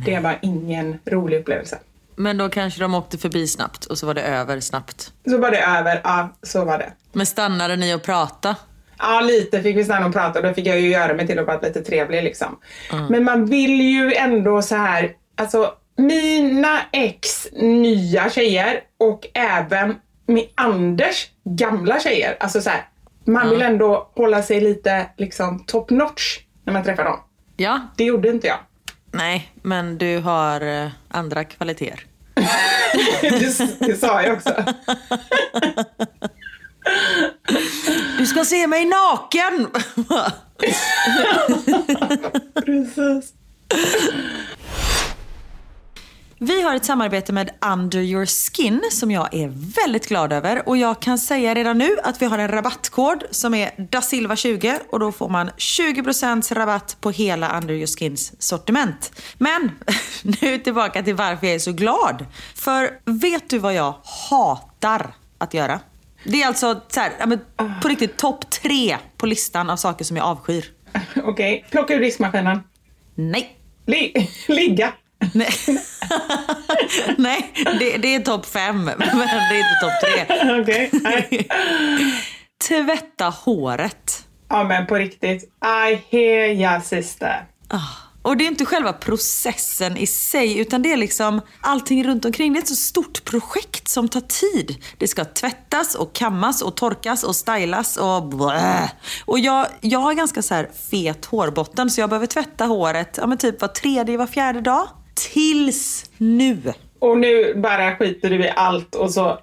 Speaker 2: det var ingen rolig upplevelse.
Speaker 3: Men då kanske de åkte förbi snabbt och så var det över snabbt.
Speaker 2: Så var det över, ja så var det.
Speaker 3: Men stannade ni och prata?
Speaker 2: Ja, lite fick vi stanna och prata och då fick jag ju göra mig till att vara lite trevlig liksom. Men man vill ju ändå så här, alltså mina ex nya tjejer och även med Anders gamla tjejer, alltså så här, man vill ändå hålla sig lite liksom top notch när man träffar dem.
Speaker 3: Ja.
Speaker 2: Det gjorde inte jag.
Speaker 3: Nej, men du har eh, andra kvaliteter.
Speaker 2: Det, det sa jag också.
Speaker 3: Du ska se mig naken!
Speaker 2: Precis.
Speaker 3: Vi har ett samarbete med Under Your Skin som jag är väldigt glad över. Och jag kan säga redan nu att vi har en rabattkod som är DaSilva20 och då får man 20% rabatt på hela Under Your Skins sortiment. Men nu tillbaka till varför jag är så glad. För vet du vad jag hatar att göra? Det är alltså så här, ja, men på riktigt topp tre på listan av saker som jag avskyr.
Speaker 2: Okej, plocka ur diskmaskinen.
Speaker 3: Nej.
Speaker 2: Li- ligga.
Speaker 3: Nej, Nej det, det är topp fem, men det är inte topp tre.
Speaker 2: Okej. nej.
Speaker 3: Tvätta håret.
Speaker 2: Ja men på riktigt. I hear ya sister.
Speaker 3: Ah. Och det är inte själva processen i sig, utan det är liksom allting runt omkring. Det är ett så stort projekt som tar tid. Det ska tvättas och kammas och torkas och stylas och blä. Och jag, jag har ganska så här fet hårbotten så jag behöver tvätta håret ja, men typ var tredje, var fjärde dag. Tills nu.
Speaker 2: Och nu bara skiter du i allt och så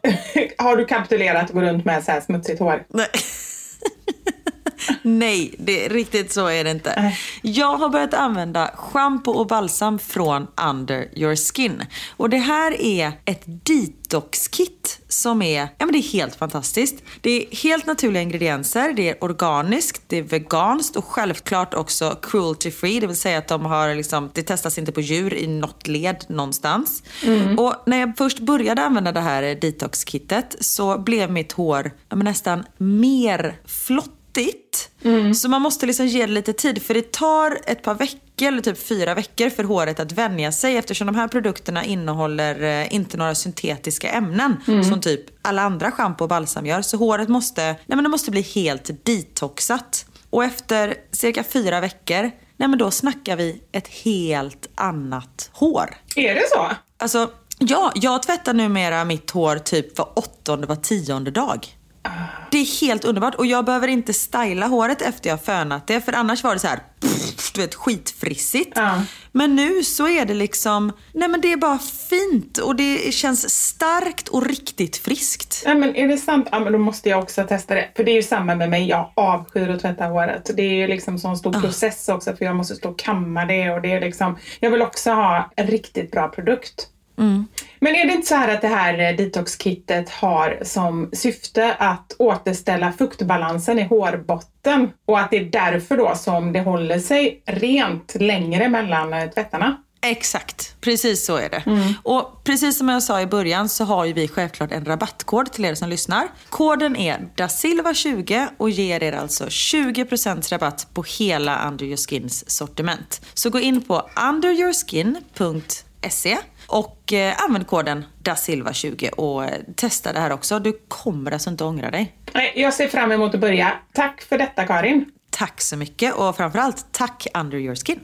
Speaker 2: har du kapitulerat och går runt med så här smutsigt hår.
Speaker 3: Nej. Nej, det, riktigt så är det inte. Jag har börjat använda shampoo och balsam från Under Your Skin. Och det här är ett detox-kit som är, ja men det är helt fantastiskt. Det är helt naturliga ingredienser, det är organiskt, det är veganskt och självklart också cruelty free. Det vill säga att de har liksom, det testas inte på djur i något led någonstans. Och när jag först började använda det här detox-kittet så blev mitt hår ja, men nästan mer flott flottigt. Så man måste liksom ge det lite tid för det tar ett par veckor eller typ fyra veckor för håret att vänja sig eftersom de här produkterna innehåller eh, inte några syntetiska ämnen som typ alla andra schampo och balsam gör. Så håret måste, nej men det måste bli helt detoxat. Och efter cirka fyra veckor, nej men då snackar vi ett helt annat hår.
Speaker 2: Är det så?
Speaker 3: Alltså, ja, jag tvättar numera mitt hår typ var åttonde, var tionde dag. Det är helt underbart och jag behöver inte styla håret efter jag fönat det för annars var det så här, pff, du vet skitfrissigt.
Speaker 2: Ja.
Speaker 3: Men nu så är det liksom, nej men det är bara fint och det känns starkt och riktigt friskt.
Speaker 2: Nej men är det sant? Ja men då måste jag också testa det. För det är ju samma med mig. Jag avskyr att tvätta håret. Det är ju liksom sån stor process också för jag måste stå och kamma det och det är liksom. Jag vill också ha en riktigt bra produkt. Men är det inte så här att det här eh, detox-kittet har som syfte att återställa fuktbalansen i hårbotten och att det är därför då som det håller sig rent längre mellan eh, tvättarna?
Speaker 3: Exakt, precis så är det. Och precis som jag sa i början så har ju vi självklart en rabattkod till er som lyssnar. Koden är DASILVA20 och ger er alltså 20% rabatt på hela Under Your Skins sortiment. Så gå in på underyourskin.se och eh, använd koden DASILVA20 och eh, testa det här också. Du kommer alltså inte ångra dig.
Speaker 2: Nej, jag ser fram emot att börja. Tack för detta Karin.
Speaker 3: Tack så mycket och framförallt tack Under Your Skin.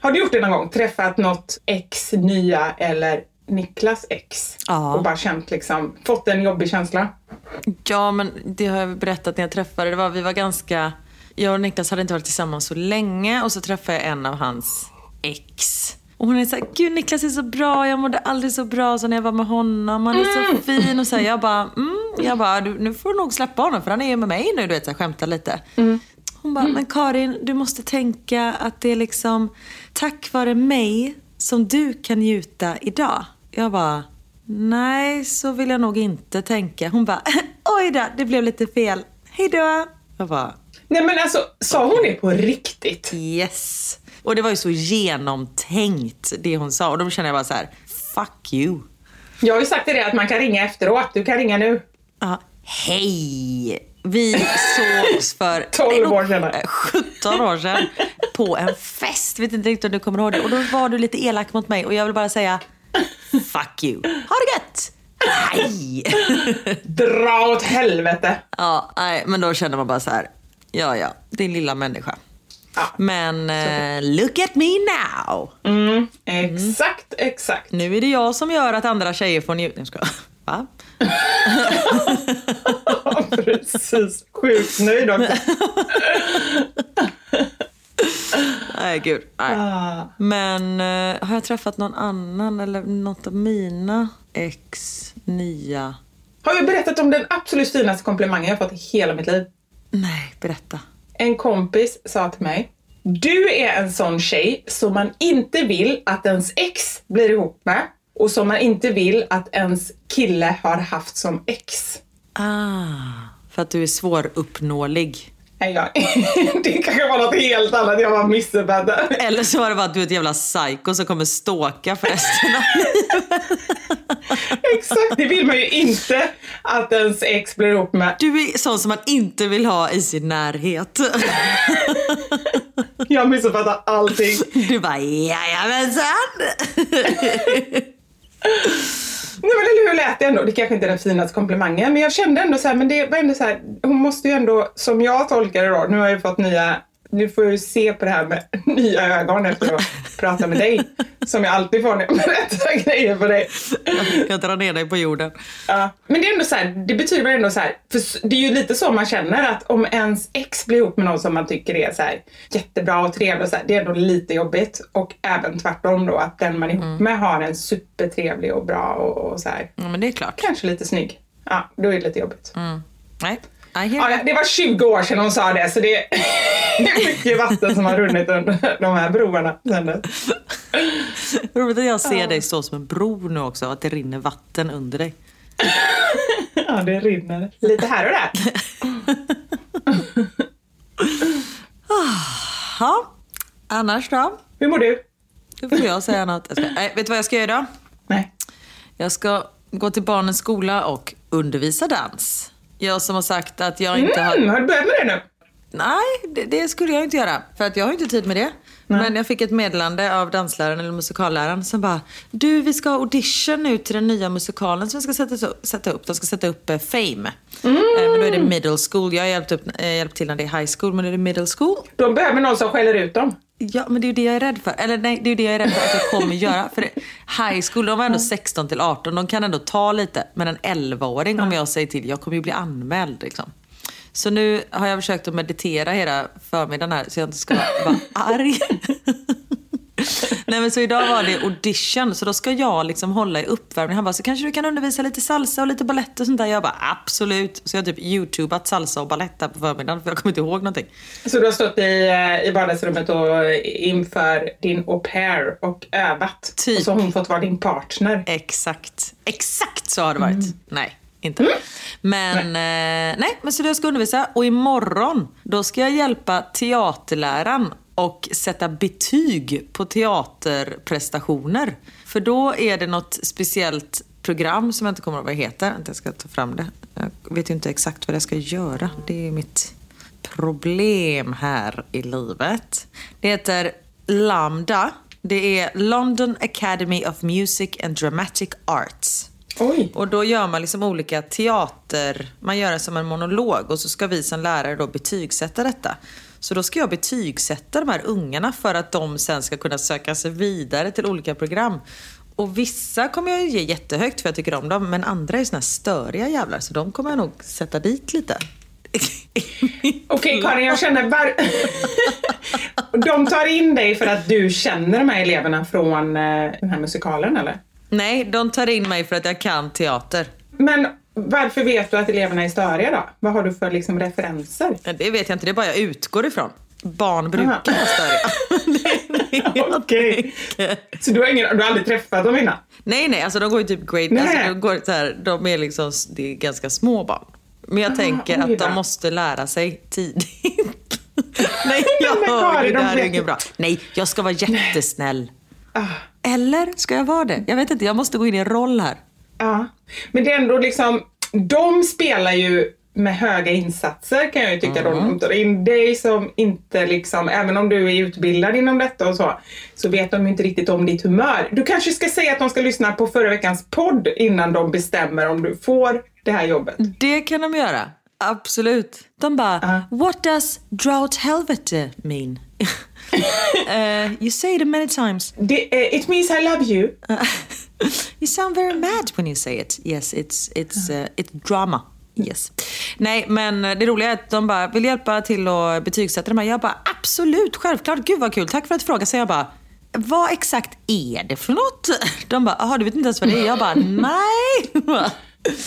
Speaker 2: Har du gjort det någon gång? Träffat något ex, nya eller Niklas ex?
Speaker 3: Ja.
Speaker 2: Och bara känt liksom, fått en jobbig känsla?
Speaker 3: Ja, men det har jag berättat när jag träffade. Det var, vi var ganska... Jag och Niklas hade inte varit tillsammans så länge och så träffade jag en av hans ex. Och hon är såhär, gud Niklas är så bra, jag mådde aldrig så bra som när jag var med honom. Han är så fin. Och så här, jag bara, mm, jag bara, nu får du nog släppa honom för han är ju med mig nu, du vet, så skämtar lite. Hon bara, men Karin, du måste tänka att det är liksom tack vare mig som du kan njuta idag. Jag bara, nej så vill jag nog inte tänka. Hon bara, oj då, det blev lite fel. Hej då. Jag bara,
Speaker 2: Nej men alltså, sa hon det på riktigt?
Speaker 3: yes. Och det var ju så genomtänkt det hon sa. Och då kände jag bara så här, fuck you.
Speaker 2: Jag har ju sagt till dig att man kan ringa efteråt. Du kan ringa nu.
Speaker 3: Ja, hej! Vi sågs för
Speaker 2: 12 år sedan.
Speaker 3: eh, 17 år sedan på en fest. Vet inte riktigt om du kommer ihåg det. Och då var du lite elak mot mig och jag vill bara säga fuck you. Ha det gött! Nej!
Speaker 2: Dra åt helvete.
Speaker 3: Ja, nej, men då känner man bara så här. Ja, ja, din lilla människa.
Speaker 2: Ja.
Speaker 3: Men eh, look at me now.
Speaker 2: Mm, exakt, exakt.
Speaker 3: Nu är det jag som gör att andra tjejer får njuta. Jag skojar. Va?
Speaker 2: Precis. Sjukt nöjd också.
Speaker 3: Nej, gud. Nej.
Speaker 2: Ah.
Speaker 3: Men eh, har jag träffat någon annan eller något av mina ex, nya?
Speaker 2: Har jag berättat om den absolut finaste komplimangen jag fått i hela mitt liv?
Speaker 3: Nej, berätta.
Speaker 2: En kompis sa till mig, du är en sån tjej som man inte vill att ens ex blir ihop med och som man inte vill att ens kille har haft som ex.
Speaker 3: Ah, för att du är svåruppnåelig.
Speaker 2: Nej, jag, det kanske var något helt annat jag var missuppfattad.
Speaker 3: Eller så var det bara att du är ett jävla psycho som kommer ståka för resten av livet.
Speaker 2: Exakt, det vill man ju inte att ens ex blir ihop med.
Speaker 3: Du är sån som man inte vill ha i sin närhet.
Speaker 2: Jag missuppfattar allting.
Speaker 3: Du bara, jajamensan!
Speaker 2: Nej men eller hur lät det ändå? Det kanske inte är den finaste komplimangen men jag kände ändå så här, men det var ändå så här, hon måste ju ändå, som jag tolkar det då, nu har jag ju fått nya, nu får jag ju se på det här med nya ögon efter att prata med dig. Som jag alltid får när jag berättar grejer för dig.
Speaker 3: Jag drar ner dig på jorden.
Speaker 2: Ja. Men det är ändå så här, det betyder ändå så här, för det är ju lite så man känner att om ens ex blir ihop med någon som man tycker är så här jättebra och trevlig och så här, det är ändå lite jobbigt. Och även tvärtom då att den man är ihop med har en supertrevlig och bra och, och så här,
Speaker 3: Ja, men det är klart.
Speaker 2: kanske lite snygg. Ja, då är det lite jobbigt.
Speaker 3: Nej, I hear
Speaker 2: Ja, ja, det var 20 år sedan hon sa det så det är mycket vatten som har runnit under de här broarna sen dess.
Speaker 3: Roligt att jag ser dig stå som en bro nu också, att det rinner vatten under dig.
Speaker 2: Ja, det rinner lite här och där.
Speaker 3: Ja, annars då?
Speaker 2: Hur mår du?
Speaker 3: Då får jag säga något. Jag ska, nej, vet du vad jag ska göra idag?
Speaker 2: Nej.
Speaker 3: Jag ska gå till barnens skola och undervisa dans. Jag som har sagt att jag inte har...
Speaker 2: Mm, har du börjat med det nu?
Speaker 3: Nej, det, det skulle jag inte göra. För att jag har inte tid med det. Men jag fick ett meddelande av dansläraren eller musikalläraren som bara Du, vi ska ha audition nu till den nya musikalen som vi ska sätta, sätta upp. De ska sätta upp eh, Fame. Eh, men då är det middle school. Jag har hjälpt, upp, eh, hjälpt till när det är high school, men är det middle school?
Speaker 2: De behöver någon som skäller ut dem.
Speaker 3: Ja, men det är ju det jag är rädd för. Eller nej, det är ju det jag är rädd för att jag kommer göra. För det, high school, de var ändå 16 till 18. De kan ändå ta lite. Men en 11-åring, om jag säger till, jag kommer ju bli anmäld liksom. Så nu har jag försökt att meditera hela förmiddagen här så jag inte ska vara arg. Nej men så idag var det audition, så då ska jag liksom hålla i uppvärmning. Han bara, så kanske du kan undervisa lite salsa och lite balett och sånt där. Jag bara, absolut. Så jag har typ youtubat salsa och balett på förmiddagen för jag kommer inte ihåg någonting.
Speaker 2: Så du har stått i, eh, i vardagsrummet och inför din au pair och övat.
Speaker 3: Typ.
Speaker 2: Och så har hon fått vara din partner.
Speaker 3: Exakt. Exakt så har det varit. Nej, inte. Men, nej. nej, men så jag ska undervisa. Och imorgon, då ska jag hjälpa teaterläraren och sätta betyg på teaterprestationer. För då är det något speciellt program som jag inte kommer ihåg vad det heter. Jag ska ta fram det. Jag vet inte exakt vad jag ska göra. Det är mitt problem här i livet. Det heter Lambda. Det är London Academy of Music and Dramatic Arts.
Speaker 2: Oj.
Speaker 3: Och då gör man liksom olika teater, man gör det som en monolog och så ska vi som lärare då betygsätta detta. Så då ska jag betygsätta de här ungarna för att de sen ska kunna söka sig vidare till olika program. Och vissa kommer jag ge jättehögt för jag tycker om dem, men andra är såna här störiga jävlar så de kommer jag nog sätta dit lite.
Speaker 2: Okej Karin, jag känner bara... De tar in dig för att du känner de här eleverna från eh, den här musikalen eller?
Speaker 3: Nej, de tar in mig för att jag kan teater.
Speaker 2: Men varför vet du att eleverna är störiga då? Vad har du för liksom referenser?
Speaker 3: Det vet jag inte, det är bara jag utgår ifrån. Barn brukar
Speaker 2: Aha.
Speaker 3: vara störiga.
Speaker 2: Okej. Så du har, ingen, du har aldrig träffat dem innan?
Speaker 3: Nej, nej, alltså de går ju typ grade...
Speaker 2: Nej.
Speaker 3: Alltså, de, går så här, de är liksom, det är ganska små barn. Men jag tänker
Speaker 2: oj
Speaker 3: att de måste lära sig tidigt. nej, jag hör ju, det
Speaker 2: de
Speaker 3: här är inget bra. Nej, jag ska vara jättesnäll.
Speaker 2: Ah.
Speaker 3: Eller ska jag vara det? Jag vet inte, jag måste gå in i en roll här.
Speaker 2: Ja. Men det är ändå liksom, de spelar ju med höga insatser kan jag ju tycka. då. De tar in dig som inte liksom, även om du är utbildad inom detta och så, så vet de inte riktigt om ditt humör. Du kanske ska säga att de ska lyssna på förra veckans podd innan de bestämmer om du får det här jobbet.
Speaker 3: Det kan de göra. Absolut. De bara, what does drought helvete mean? uh, you say it many times.
Speaker 2: Det, eh, it means I love you.
Speaker 3: you sound very mad when you say it. Yes, it's, it's, uh, it's drama. Yes. Nej, men det roliga är att de bara vill hjälpa till att betygsätta de här. Jag bara absolut, självklart. Gud vad kul. Tack för att du frågar. Så jag bara, vad exakt är det för något? De bara, jaha du vet inte ens vad det är? Jag bara, nej.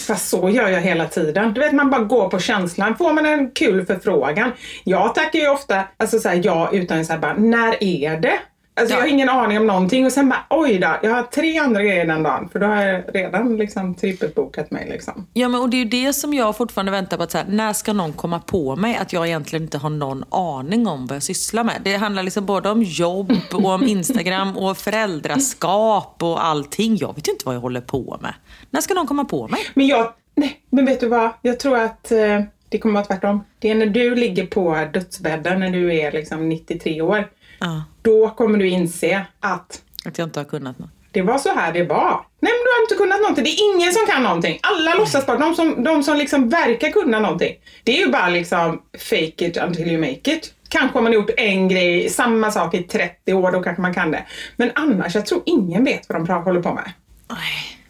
Speaker 2: Fast så gör jag hela tiden. Du vet, man bara går på känslan. Får man en kul förfrågan. Jag tackar ju ofta alltså så här, ja utan så här bara, när är det? Alltså
Speaker 3: Ja.
Speaker 2: jag har ingen aning om någonting och sen bara, oj då, jag har tre andra grejer den dagen. För då har jag redan liksom trippelbokat mig liksom.
Speaker 3: Ja, men och det är ju det som jag fortfarande väntar på. Att så här, när ska någon komma på mig att jag egentligen inte har någon aning om vad jag sysslar med? Det handlar liksom både om jobb och om Instagram och föräldraskap och allting. Jag vet ju inte vad jag håller på med. När ska någon komma på mig?
Speaker 2: Men jag, nej, men vet du vad? Jag tror att eh, det kommer vara tvärtom. Det är när du ligger på dödsbädden när du är liksom 93 år.
Speaker 3: Ja,
Speaker 2: Då kommer du inse att
Speaker 3: att jag inte har kunnat något.
Speaker 2: Det var så här det var. Nej men du har inte kunnat någonting. Det är ingen som kan någonting. Alla låtsas bara. De som, de som liksom verkar kunna någonting. Det är ju bara liksom fake it until you make it. Kanske om man har gjort en grej, samma sak i 30 år, då kanske man kan det. Men annars, jag tror ingen vet vad de håller på med.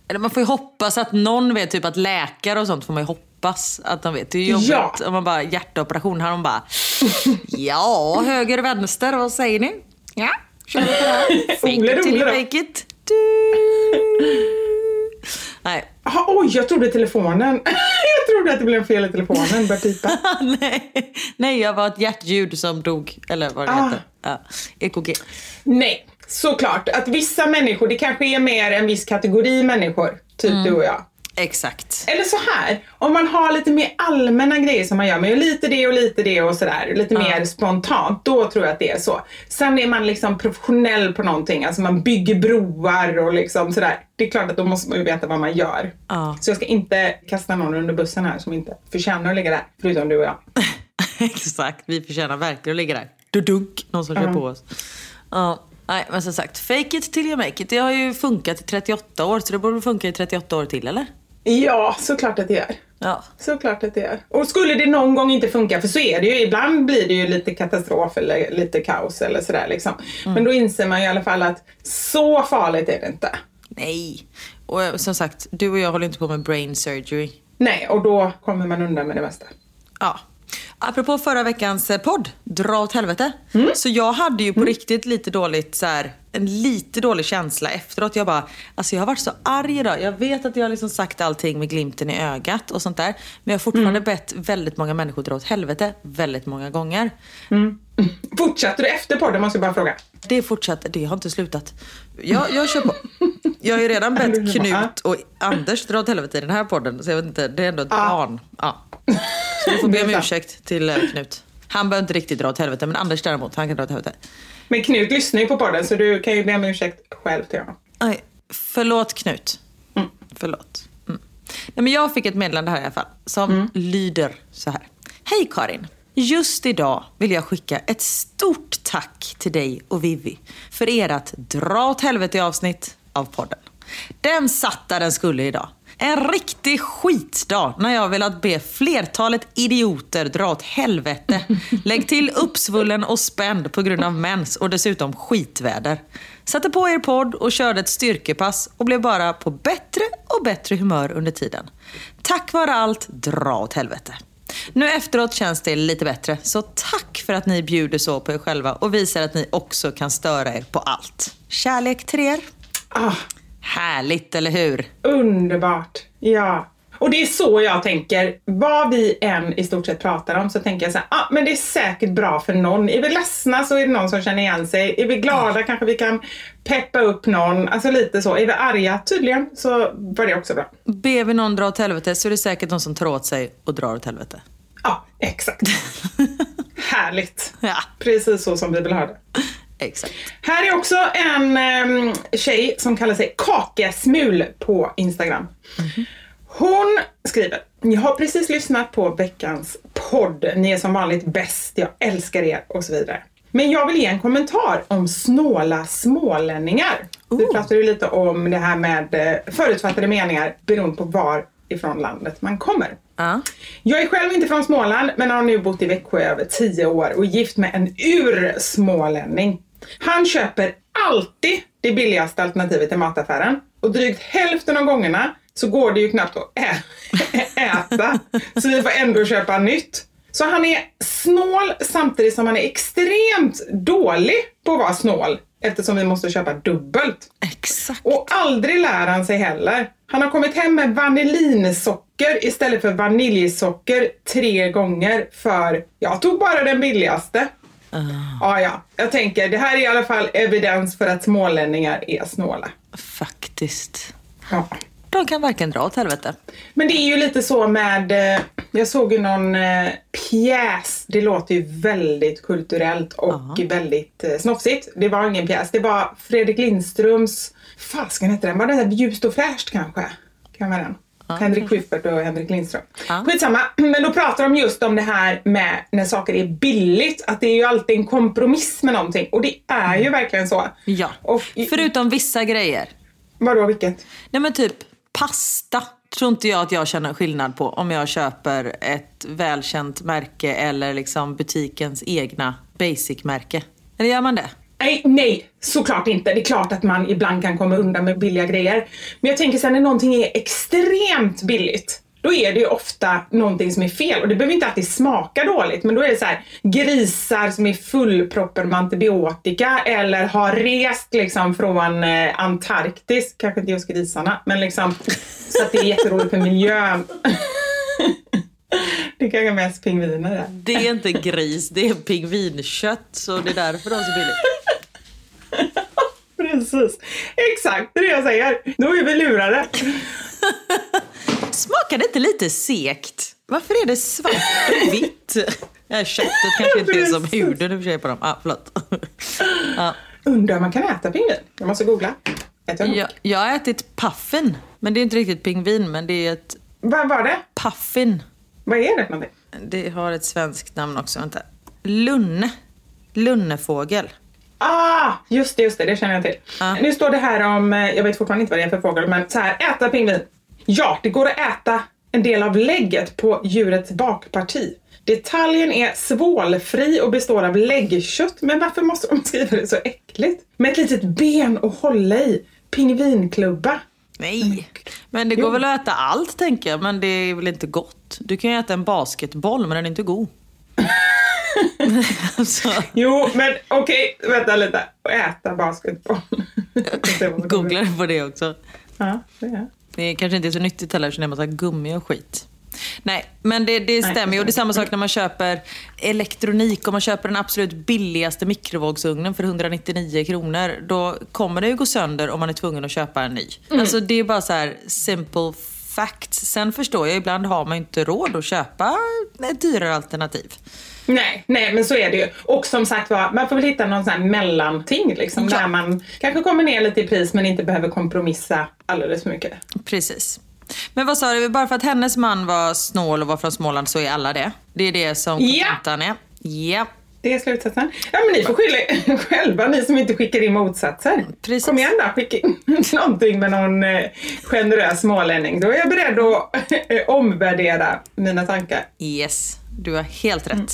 Speaker 3: Eller man får ju hoppas att någon vet, typ att läkare och sånt får man ju hoppas att de vet. Det är ju jobbigt
Speaker 2: Ja.
Speaker 3: om man bara hjärtoperation här de bara Ja, höger, vänster, vad säger ni? Ja, kör vi på det här. Fake
Speaker 2: Ole
Speaker 3: it till you
Speaker 2: Ole då.
Speaker 3: make it. Du. Nej,
Speaker 2: Aha, oj, jag trodde telefonen. jag trodde att det blev fel i telefonen. Började pipa.
Speaker 3: nej, nej, jag var ett hjärtljud som dog. Eller vad det
Speaker 2: Ah.
Speaker 3: heter. Ja, EKG.
Speaker 2: Nej, såklart. Att vissa människor, det kanske är mer en viss kategori människor. Typ du och jag.
Speaker 3: Exakt.
Speaker 2: Eller så här, om man har lite mer allmänna grejer som man gör, gör lite det och lite det och sådär, lite mer spontant, då tror jag att det är så. Sen är man liksom professionell på någonting, alltså man bygger broar och liksom sådär. Det är klart att då måste man ju veta vad man gör.
Speaker 3: Ja.
Speaker 2: Så jag ska inte kasta någon under bussen här som inte förtjänar att ligga där, förutom du och jag.
Speaker 3: Exakt, vi förtjänar verkligen att ligga där. Dudunk, någon som kör på oss. Ja, nej, men som sagt, fake it till you make it. Det har ju funkat i 38 år, så det borde funka i 38 år till, eller?
Speaker 2: Ja, såklart att det gör.
Speaker 3: Ja.
Speaker 2: Såklart att det är. Och skulle det någon gång inte funka, för så är det ju, ibland blir det ju lite katastrof eller lite kaos eller sådär liksom. Men då inser man ju i alla fall att så farligt är det inte.
Speaker 3: Nej. Och eh, som sagt, du och jag håller inte på med brain surgery.
Speaker 2: Nej, och då kommer man undan med det mesta.
Speaker 3: Ja. Apropå förra veckans eh, podd, Dra åt helvete. Så jag hade ju på riktigt lite dåligt så här, en lite dålig känsla efteråt. Jag bara, alltså jag har varit så arg idag. Jag vet att jag har liksom sagt allting med glimten i ögat och sånt där. Men jag har fortfarande bett väldigt många människor dra åt helvete väldigt många gånger.
Speaker 2: Fortsatte du efter podden måste jag bara fråga.
Speaker 3: Det fortsatte, det har inte slutat. Jag, jag kör på. Jag har ju redan bett Knut och Anders dra åt helvete i den här podden. Så jag vet inte, det är ändå ett barn. Ja. Så du får be om ursäkt till eh, Knut. Han behöver inte riktigt dra åt helvete, men Anders däremot, han kan dra åt helvete.
Speaker 2: Men Knut lyssnar ju på podden så du kan ju be om ursäkt själv till honom.
Speaker 3: Aj, förlåt Knut. Förlåt. Mm. Nej, men jag fick ett meddelande här i alla fall som lyder så här. Hej Karin! Just idag vill jag skicka ett stort tack till dig och Vivi för ert dra åt helvete avsnitt av podden. Den satt där den skulle idag. En riktig skitdag när jag velat be flertalet idioter dra åt helvete. Lägg till uppsvullen och spänd på grund av mens och dessutom skitväder. Satte på er podd och körde ett styrkepass och blev bara på bättre och bättre humör under tiden. Tack vare allt, dra åt helvete. Nu efteråt känns det lite bättre, så tack för att ni bjuder så på er själva och visar att ni också kan störa er på allt. Kärlek till er.
Speaker 2: Ah,
Speaker 3: Härligt, eller hur?
Speaker 2: underbart. Ja. Och det är så jag tänker. Vad vi än i stort sett pratar om så tänker jag så här, ah, men det är säkert bra för någon. Är vi ledsna så är det någon som känner igen sig. Är vi glada kanske vi kan peppa upp någon. Alltså lite så. Är vi arga tydligen så var det också bra.
Speaker 3: Ber vi någon dra åt helvete så är det säkert någon som tar åt sig och drar åt helvete.
Speaker 2: Ja, exakt. Härligt.
Speaker 3: Ja.
Speaker 2: Precis så som vi vill ha det.
Speaker 3: Exakt.
Speaker 2: Här är också en um, tjej som kallar sig Kakesmul på Instagram. Hon skriver, jag har precis lyssnat på veckans podd. Ni är som vanligt bäst, jag älskar er och så vidare. Men jag vill ge en kommentar om snåla smålänningar. Vi pratade ju lite om det här med eh, förutfattade meningar beroende på var ifrån landet man kommer.
Speaker 3: Ja.
Speaker 2: Jag är själv inte från Småland men har nu bott i Växjö i över 10 år och är gift med en ursmålänning. Han köper alltid det billigaste alternativet i mataffären och drygt hälften av gångerna så går det ju knappt att ä- äta så vi får ändå köpa nytt. Så han är snål samtidigt som han är extremt dålig på att vara snål eftersom vi måste köpa dubbelt.
Speaker 3: Exakt.
Speaker 2: Och aldrig lär han sig heller. Han har kommit hem med vanillinsocker istället för vaniljsocker tre gånger för jag tog bara den billigaste. Ja, ja. Jag tänker, det här är i alla fall evidens för att smålänningar är snåla.
Speaker 3: Faktiskt.
Speaker 2: Ja.
Speaker 3: De kan verkligen dra åt helvete.
Speaker 2: Men det är ju lite så med, eh, jag såg ju någon eh, pjäs, det låter ju väldigt kulturellt och väldigt eh, snofsigt. Det var ingen pjäs, det var Fredrik Lindströms, fasken hette den, var där Ljust och fräscht kanske? Kan vara den. Henrik Schyffert och Henrik Lindström.
Speaker 3: Ja.
Speaker 2: Skitsamma, men då pratar de just om det här med när saker är billigt, att det är ju alltid en kompromiss med någonting. Och det är ju verkligen så.
Speaker 3: Ja.
Speaker 2: Och,
Speaker 3: Förutom vissa grejer.
Speaker 2: vadå, vilket?
Speaker 3: Nej men typ pasta tror inte jag att jag känner skillnad på om jag köper ett välkänt märke eller liksom butikens egna basic-märke. Eller gör man det?
Speaker 2: Nej, nej, såklart inte. Det är klart att man ibland kan komma undan med billiga grejer. Men jag tänker sen när någonting är extremt billigt, då är det ju ofta någonting som är fel. Och det behöver inte alltid smaka dåligt, men då är det så här grisar som är fullproppade med antibiotika eller har rest liksom från eh, Antarktis, kanske inte just grisarna, men liksom så att det är jätteroligt för miljön. det är kanske mest pingviner där.
Speaker 3: Det är inte gris, det är pingvinkött så det är därför de är så billigt.
Speaker 2: Precis, exakt det är det jag säger. Då är vi lurade.
Speaker 3: Smakar det inte lite sekt? Varför är det svart och vitt? Ja, köttet kanske inte är som huden i och för sig på dem. Ah, förlåt. Ja.
Speaker 2: Undrar om man kan äta pingvin? Jag måste googla. Äter jag
Speaker 3: Jag, har ätit puffin, men det är inte riktigt pingvin, men det är ett
Speaker 2: Vad var det?
Speaker 3: puffin.
Speaker 2: Vad är det någonting?
Speaker 3: Det har ett svenskt namn också. Vänta. Lunne. Lunnefågel.
Speaker 2: Ah, just det, just det, det känner jag till.
Speaker 3: Ja.
Speaker 2: Nu står det här om, eh, jag vet fortfarande inte vad det är för fågel, men så här, äta pingvin. Ja, det går att äta en del av lägget på djurets bakparti. Detaljen är svålfri och består av läggkött, men varför måste de skriva det så äckligt? Med ett litet ben att hålla i. Pingvinklubba.
Speaker 3: Nej. Men det går väl att äta allt tänker jag, men det är väl inte gott. Du kan ju äta en basketboll, men den är inte god. alltså,
Speaker 2: Jo, men okej, vänta lite. Äta basketboll.
Speaker 3: googla på det också.
Speaker 2: Ja, det är.
Speaker 3: Det kanske inte är så nyttigt heller, så det är massa gummi och skit. Nej, men det, det stämmer ju. Och det är samma sak när man köper elektronik. Om man köper den absolut billigaste mikrovågsugnen för 199 kronor. Då kommer det ju gå sönder om man är tvungen att köpa en ny. Alltså det är bara så här simple facts. Sen förstår jag, ibland har man ju inte råd att köpa ett dyrare alternativ.
Speaker 2: Nej, nej, men så är det ju. Och som sagt var, man får väl hitta någon sån här mellanting liksom,
Speaker 3: Ja.
Speaker 2: där man kanske kommer ner lite i pris men inte behöver kompromissa alldeles för mycket.
Speaker 3: Precis. Men vad sa du, bara för att hennes man var snål och var från Småland så är alla det? Det är det som
Speaker 2: Ja.
Speaker 3: kontentan är? Ja.
Speaker 2: Det är slutsatsen. Ja, men ni får skylla er själva, ni som inte skickar in motsatser.
Speaker 3: Precis.
Speaker 2: Kom igen då, skicka in någonting med någon eh, generös smålänning. Då är jag beredd att eh, omvärdera mina tankar.
Speaker 3: Yes, du har helt rätt.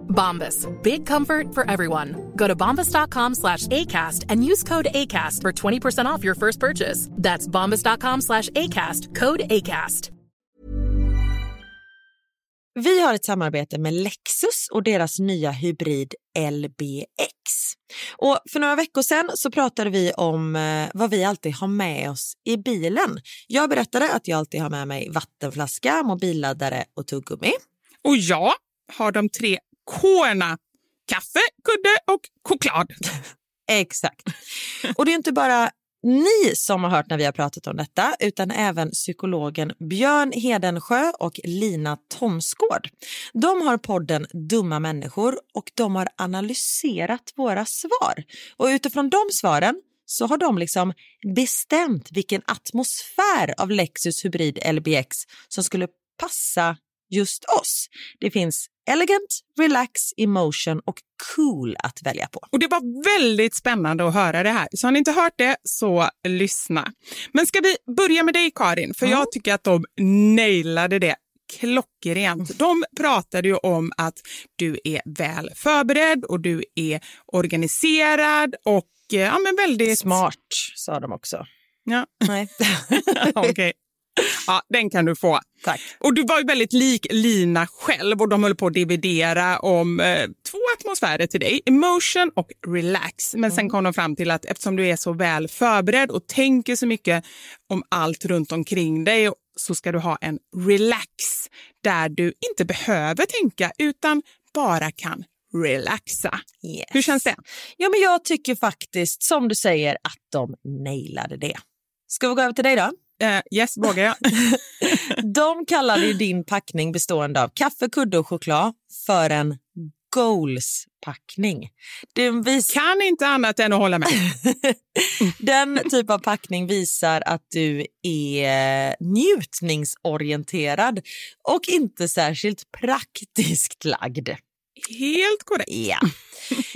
Speaker 6: Bombas. Big comfort for everyone. Go to bombas.com slash ACAST and use code ACAST for 20% off your first purchase. That's bombas.com slash ACAST. Code ACAST.
Speaker 3: Vi har ett samarbete med Lexus och deras nya hybrid LBX. Och för några veckor sedan så pratade vi om eh, vad vi alltid har med oss i bilen. Jag berättade att jag alltid har med mig vattenflaska, mobilladdare och tuggummi.
Speaker 2: Och jag har de tre Korna. Kaffe, kudde och choklad.
Speaker 3: Exakt. Och det är inte bara ni som har hört när vi har pratat om detta utan även psykologen Björn Hedensjö och Lina Thomsgård. De har podden Dumma människor och de har analyserat våra svar. Och utifrån de svaren så har de liksom bestämt vilken atmosfär av Lexus Hybrid LBX som skulle passa just oss. Det finns elegant, relax, emotion och cool att välja på.
Speaker 2: Och Det var väldigt spännande att höra det här. Så har ni inte hört det, så lyssna. Men ska vi börja med dig, Karin? För mm. jag tycker att de nailade det klockrent. De pratade ju om att du är väl förberedd och du är organiserad och ja, men väldigt...
Speaker 3: Smart, sa de också.
Speaker 2: Ja.
Speaker 3: Nej.
Speaker 2: Okej. Okay. Ja, den kan du få.
Speaker 3: Tack.
Speaker 2: Och du var ju väldigt lik Lina själv och de höll på att dividera om eh, två atmosfärer till dig, emotion och relax. Men mm. sen kom de fram till att eftersom du är så väl förberedd och tänker så mycket om allt runt omkring dig så ska du ha en relax där du inte behöver tänka utan bara kan relaxa.
Speaker 3: Yes.
Speaker 2: Hur känns det?
Speaker 3: Ja, men jag tycker faktiskt, som du säger, att de nailade det. Ska vi gå över till dig då?
Speaker 2: Uh, yes, vågar jag.
Speaker 3: De kallade ju din packning bestående av kaffe, kudde och choklad för en goals-packning.
Speaker 2: Vis... Kan inte annat än att hålla med.
Speaker 3: Den typ av packning visar att du är njutningsorienterad och inte särskilt praktiskt lagd.
Speaker 2: Helt korrekt.
Speaker 3: Ja.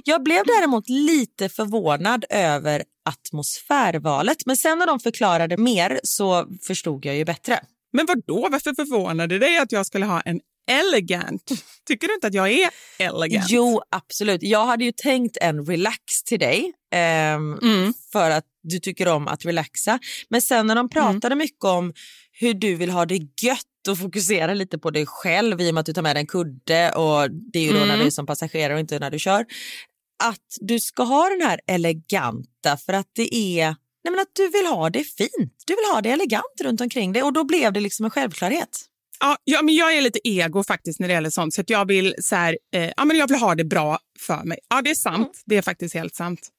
Speaker 3: Jag blev däremot lite förvånad över atmosfärvalet, men sen när de förklarade mer så förstod jag ju bättre.
Speaker 2: Men vad då? varför förvånade dig att jag skulle ha en elegant? Tycker du inte att jag är elegant?
Speaker 3: Jo, absolut. Jag hade ju tänkt en relax till dig ehm, mm. för att du tycker om att relaxa. Men sen när de pratade mm. mycket om hur du vill ha det gött och fokusera lite på dig själv i och med att du tar med dig en kudde och det är ju då mm. när du är som passagerare och inte när du kör. Att du ska ha den här eleganta för att det är nej men att du vill ha det fint. Du vill ha det elegant runt omkring dig och då blev det liksom en självklarhet.
Speaker 2: Ja, ja, men jag är lite ego faktiskt när det gäller sånt. Så att jag vill så här, eh, ja, men jag vill ha det bra för mig. Ja, det är sant. Mm. Det är faktiskt helt sant.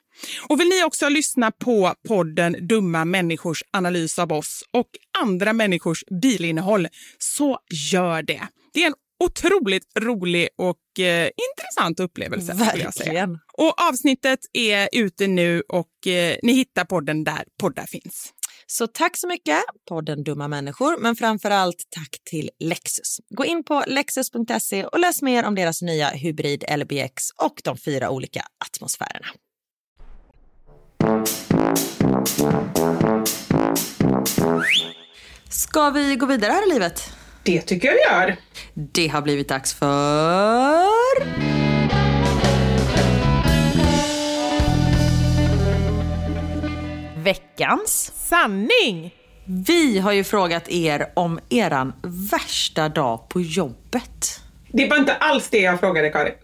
Speaker 2: Och vill ni också lyssna på podden Dumma människors analys av oss och andra människors bilinnehåll så gör det. Det är en otroligt rolig och eh, intressant upplevelse.
Speaker 3: Verkligen.
Speaker 2: Och avsnittet är ute nu och eh, ni hittar podden där poddar finns.
Speaker 3: Så tack så mycket, podden Dumma människor, men framför allt tack till Lexus. Gå in på lexus.se och läs mer om deras nya hybrid LBX och de fyra olika atmosfärerna. Ska vi gå vidare här i livet?
Speaker 2: Det tycker jag vi gör.
Speaker 3: Det har blivit dags för... Veckans
Speaker 5: sanning.
Speaker 3: Vi har ju frågat er om eran värsta dag på jobbet.
Speaker 2: Det var inte alls det jag frågade Karin.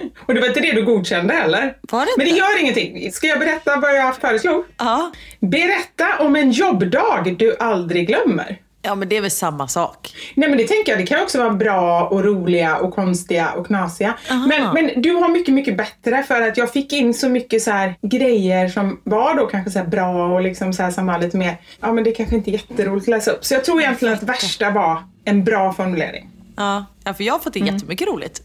Speaker 2: Och det var inte det du godkände heller.
Speaker 3: Var det inte?
Speaker 2: Men det gör ingenting. Ska jag berätta vad jag föreslog?
Speaker 3: Ja.
Speaker 2: Berätta om en jobbdag du aldrig glömmer.
Speaker 3: Ja, men det är väl samma sak.
Speaker 2: Nej men det tänker jag, det kan också vara bra och roliga och konstiga och knasiga. Men, men du har mycket, mycket bättre för att jag fick in så mycket så här grejer som var då kanske så här bra och liksom så här som var lite mer, ja men det kanske inte är jätteroligt att läsa upp. Så jag tror egentligen att värsta var en bra formulering.
Speaker 3: Ja, ja för jag har fått in jättemycket roligt.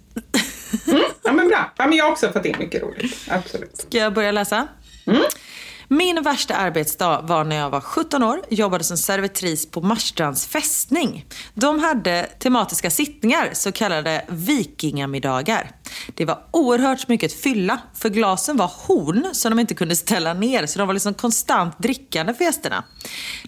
Speaker 2: Mm, ja men bra. Ja men jag har också fått in mycket roligt. Absolut.
Speaker 3: Ska jag börja läsa? Min värsta arbetsdag var när jag var 17 år, jobbade som servitris på Marstrands fästning. De hade tematiska sittningar, så kallade vikingamiddagar. Det var oerhört mycket fylla, för glasen var horn som de inte kunde ställa ner, så de var liksom konstant drickande för gästerna.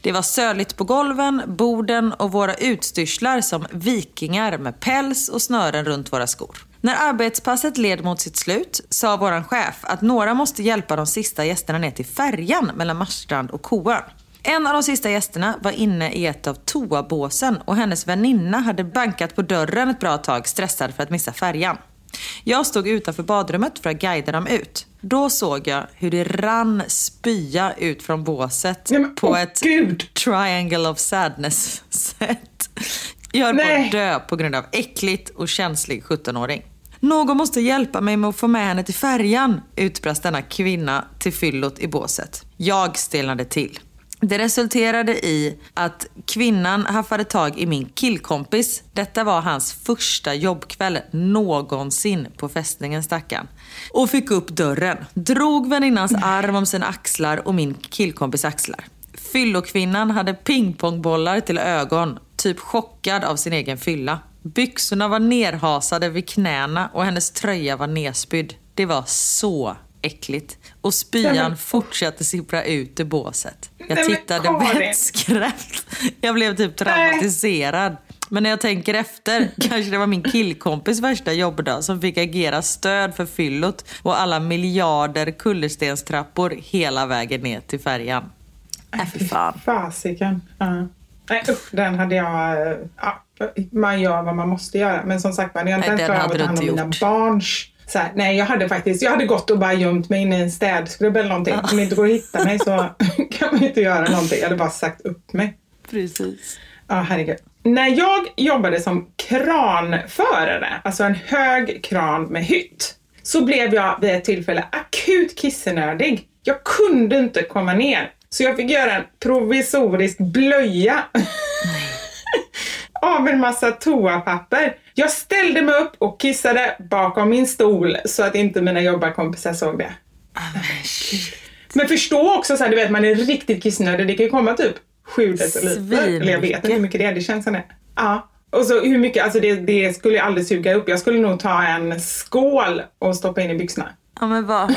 Speaker 3: Det var söligt på golven, borden och våra utstyrslar som vikingar med päls och snören runt våra skor. När arbetspasset led mot sitt slut sa vår chef att några måste hjälpa de sista gästerna ner till färjan mellan Marstrand och Koön. En av de sista gästerna var inne i ett av toabåsen och hennes väninna hade bankat på dörren ett bra tag stressad för att missa färjan. Jag stod utanför badrummet för att guida dem ut. Då såg jag hur det rann spya ut från båset på
Speaker 2: åh,
Speaker 3: ett triangle of sadness-sätt. Jag höll på att dö på grund av äckligt och känslig 17-åring. Någon måste hjälpa mig med att få med henne till färjan, utbrast denna kvinna till fyllot i båset. Jag stelnade till. Det resulterade i att kvinnan haffade tag i min killkompis. Detta var hans första jobbkväll någonsin på fästningen stackarn. Och fick upp dörren. Drog väninnans arm om sina axlar och min killkompis axlar. Fyllokvinnan hade pingpongbollar till ögon, typ chockad av sin egen fylla. Byxorna var nerhasade vid knäna och hennes tröja var nerspydd. Det var så äckligt. Och spyan
Speaker 2: Nej, men-
Speaker 3: fortsatte sippra ut ur båset. Jag
Speaker 2: Nej,
Speaker 3: tittade vettskrämt. Jag blev typ traumatiserad. Men när jag tänker efter kanske det var min killkompis värsta jobbdag som fick agera stöd för fyllot och alla miljarder kullerstenstrappor hela vägen ner till färjan. Äh, fy fan.
Speaker 2: Fasiken. Ja. Nej usch, den hade jag... eh, Ja, man gör vad man måste göra. Men som sagt, när jag inte ens
Speaker 3: den
Speaker 2: klarar av att ta hand om mina
Speaker 3: gjort.
Speaker 2: barns... Så här, nej, jag hade faktiskt jag hade gått och bara gömt mig inne i en städskrubb eller någonting. Om det inte går att hitta mig så kan man inte göra någonting. Jag hade bara sagt upp mig.
Speaker 3: Precis.
Speaker 2: Ja, herregud. När jag jobbade som kranförare, alltså en hög kran med hytt, så blev jag vid ett tillfälle akut kissenödig. Jag kunde inte komma ner, så jag fick göra en provisorisk blöja av en massa toapapper. Jag ställde mig upp och kissade bakom min stol så att inte mina jobbarkompisar såg det. Men förstå också så här, du vet man är riktigt kissnödig. Det kan ju komma typ sju deciliter. Eller jag vet inte hur mycket det är, det känns som det. Ja. Och så hur mycket, alltså det, det skulle jag aldrig suga upp. Jag skulle nog ta en skål och stoppa in i byxorna.
Speaker 3: Ja, men vad,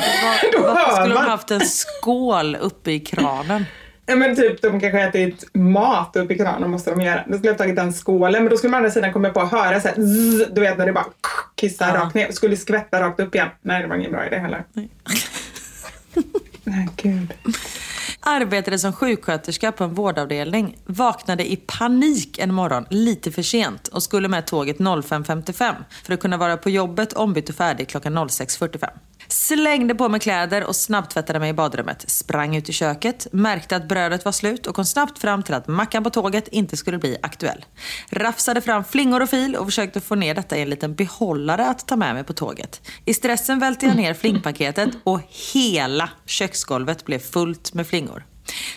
Speaker 2: Då
Speaker 3: vad, varför skulle de haft en skål uppe i kranen?
Speaker 2: Ja men typ de kanske ätit mat upp i kranen måste de göra. Då skulle jag tagit den skålen men då skulle man å andra sidan komma på att höra så här, zzz, du vet när det bara kissar rakt ner. Skulle skvätta rakt upp igen. Nej det var ingen bra idé heller. Nej gud.
Speaker 3: Arbetade som sjuksköterska på en vårdavdelning. Vaknade i panik en morgon, lite för sent och skulle med tåget 05.55 för att kunna vara på jobbet ombytt och färdig klockan 06.45. Slängde på mig kläder och snabbtvättade mig i badrummet. Sprang ut i köket, märkte att brödet var slut och kom snabbt fram till att mackan på tåget inte skulle bli aktuell. Rafsade fram flingor och fil och försökte få ner detta i en liten behållare att ta med mig på tåget. I stressen välte jag ner flingpaketet och hela köksgolvet blev fullt med flingor.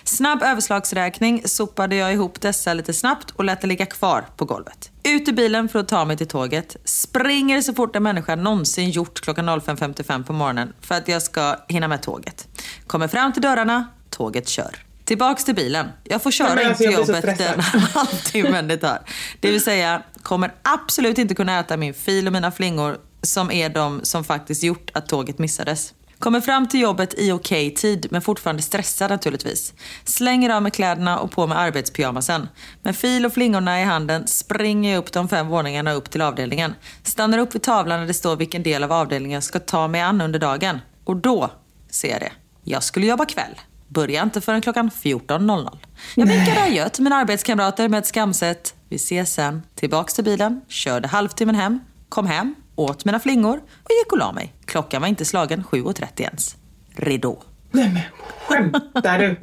Speaker 3: Snabb överslagsräkning sopade jag ihop dessa lite snabbt och lät det ligga kvar på golvet. Ut ur bilen för att ta mig till tåget. Springer så fort en människa någonsin gjort klockan 05.55 på morgonen för att jag ska hinna med tåget. Kommer fram till dörrarna, tåget kör. Tillbaks till bilen. Jag får köra in
Speaker 2: alltså,
Speaker 3: till jobbet den halvtimmen det tar. Det vill säga, kommer absolut inte kunna äta min fil och mina flingor som är de som faktiskt gjort att tåget missades. Kommer fram till jobbet i okej tid, men fortfarande stressad naturligtvis. Slänger av mig kläderna och på med arbetspyjamasen. Med fil och flingorna i handen springer jag upp de fem våningarna upp till avdelningen. Stannar upp vid tavlan där det står vilken del av avdelningen jag ska ta mig an under dagen. Och då ser jag det. Jag skulle jobba kväll. Börjar inte förrän klockan 14.00. Jag vinkade adjö till mina arbetskamrater med ett skamset. Vi ses sen. Tillbaks till bilen, körde halvtimmen hem, kom hem, åt mina flingor och gick och la mig. Klockan var inte slagen 7.30 ens. Ridå.
Speaker 2: Nej men skämtar du?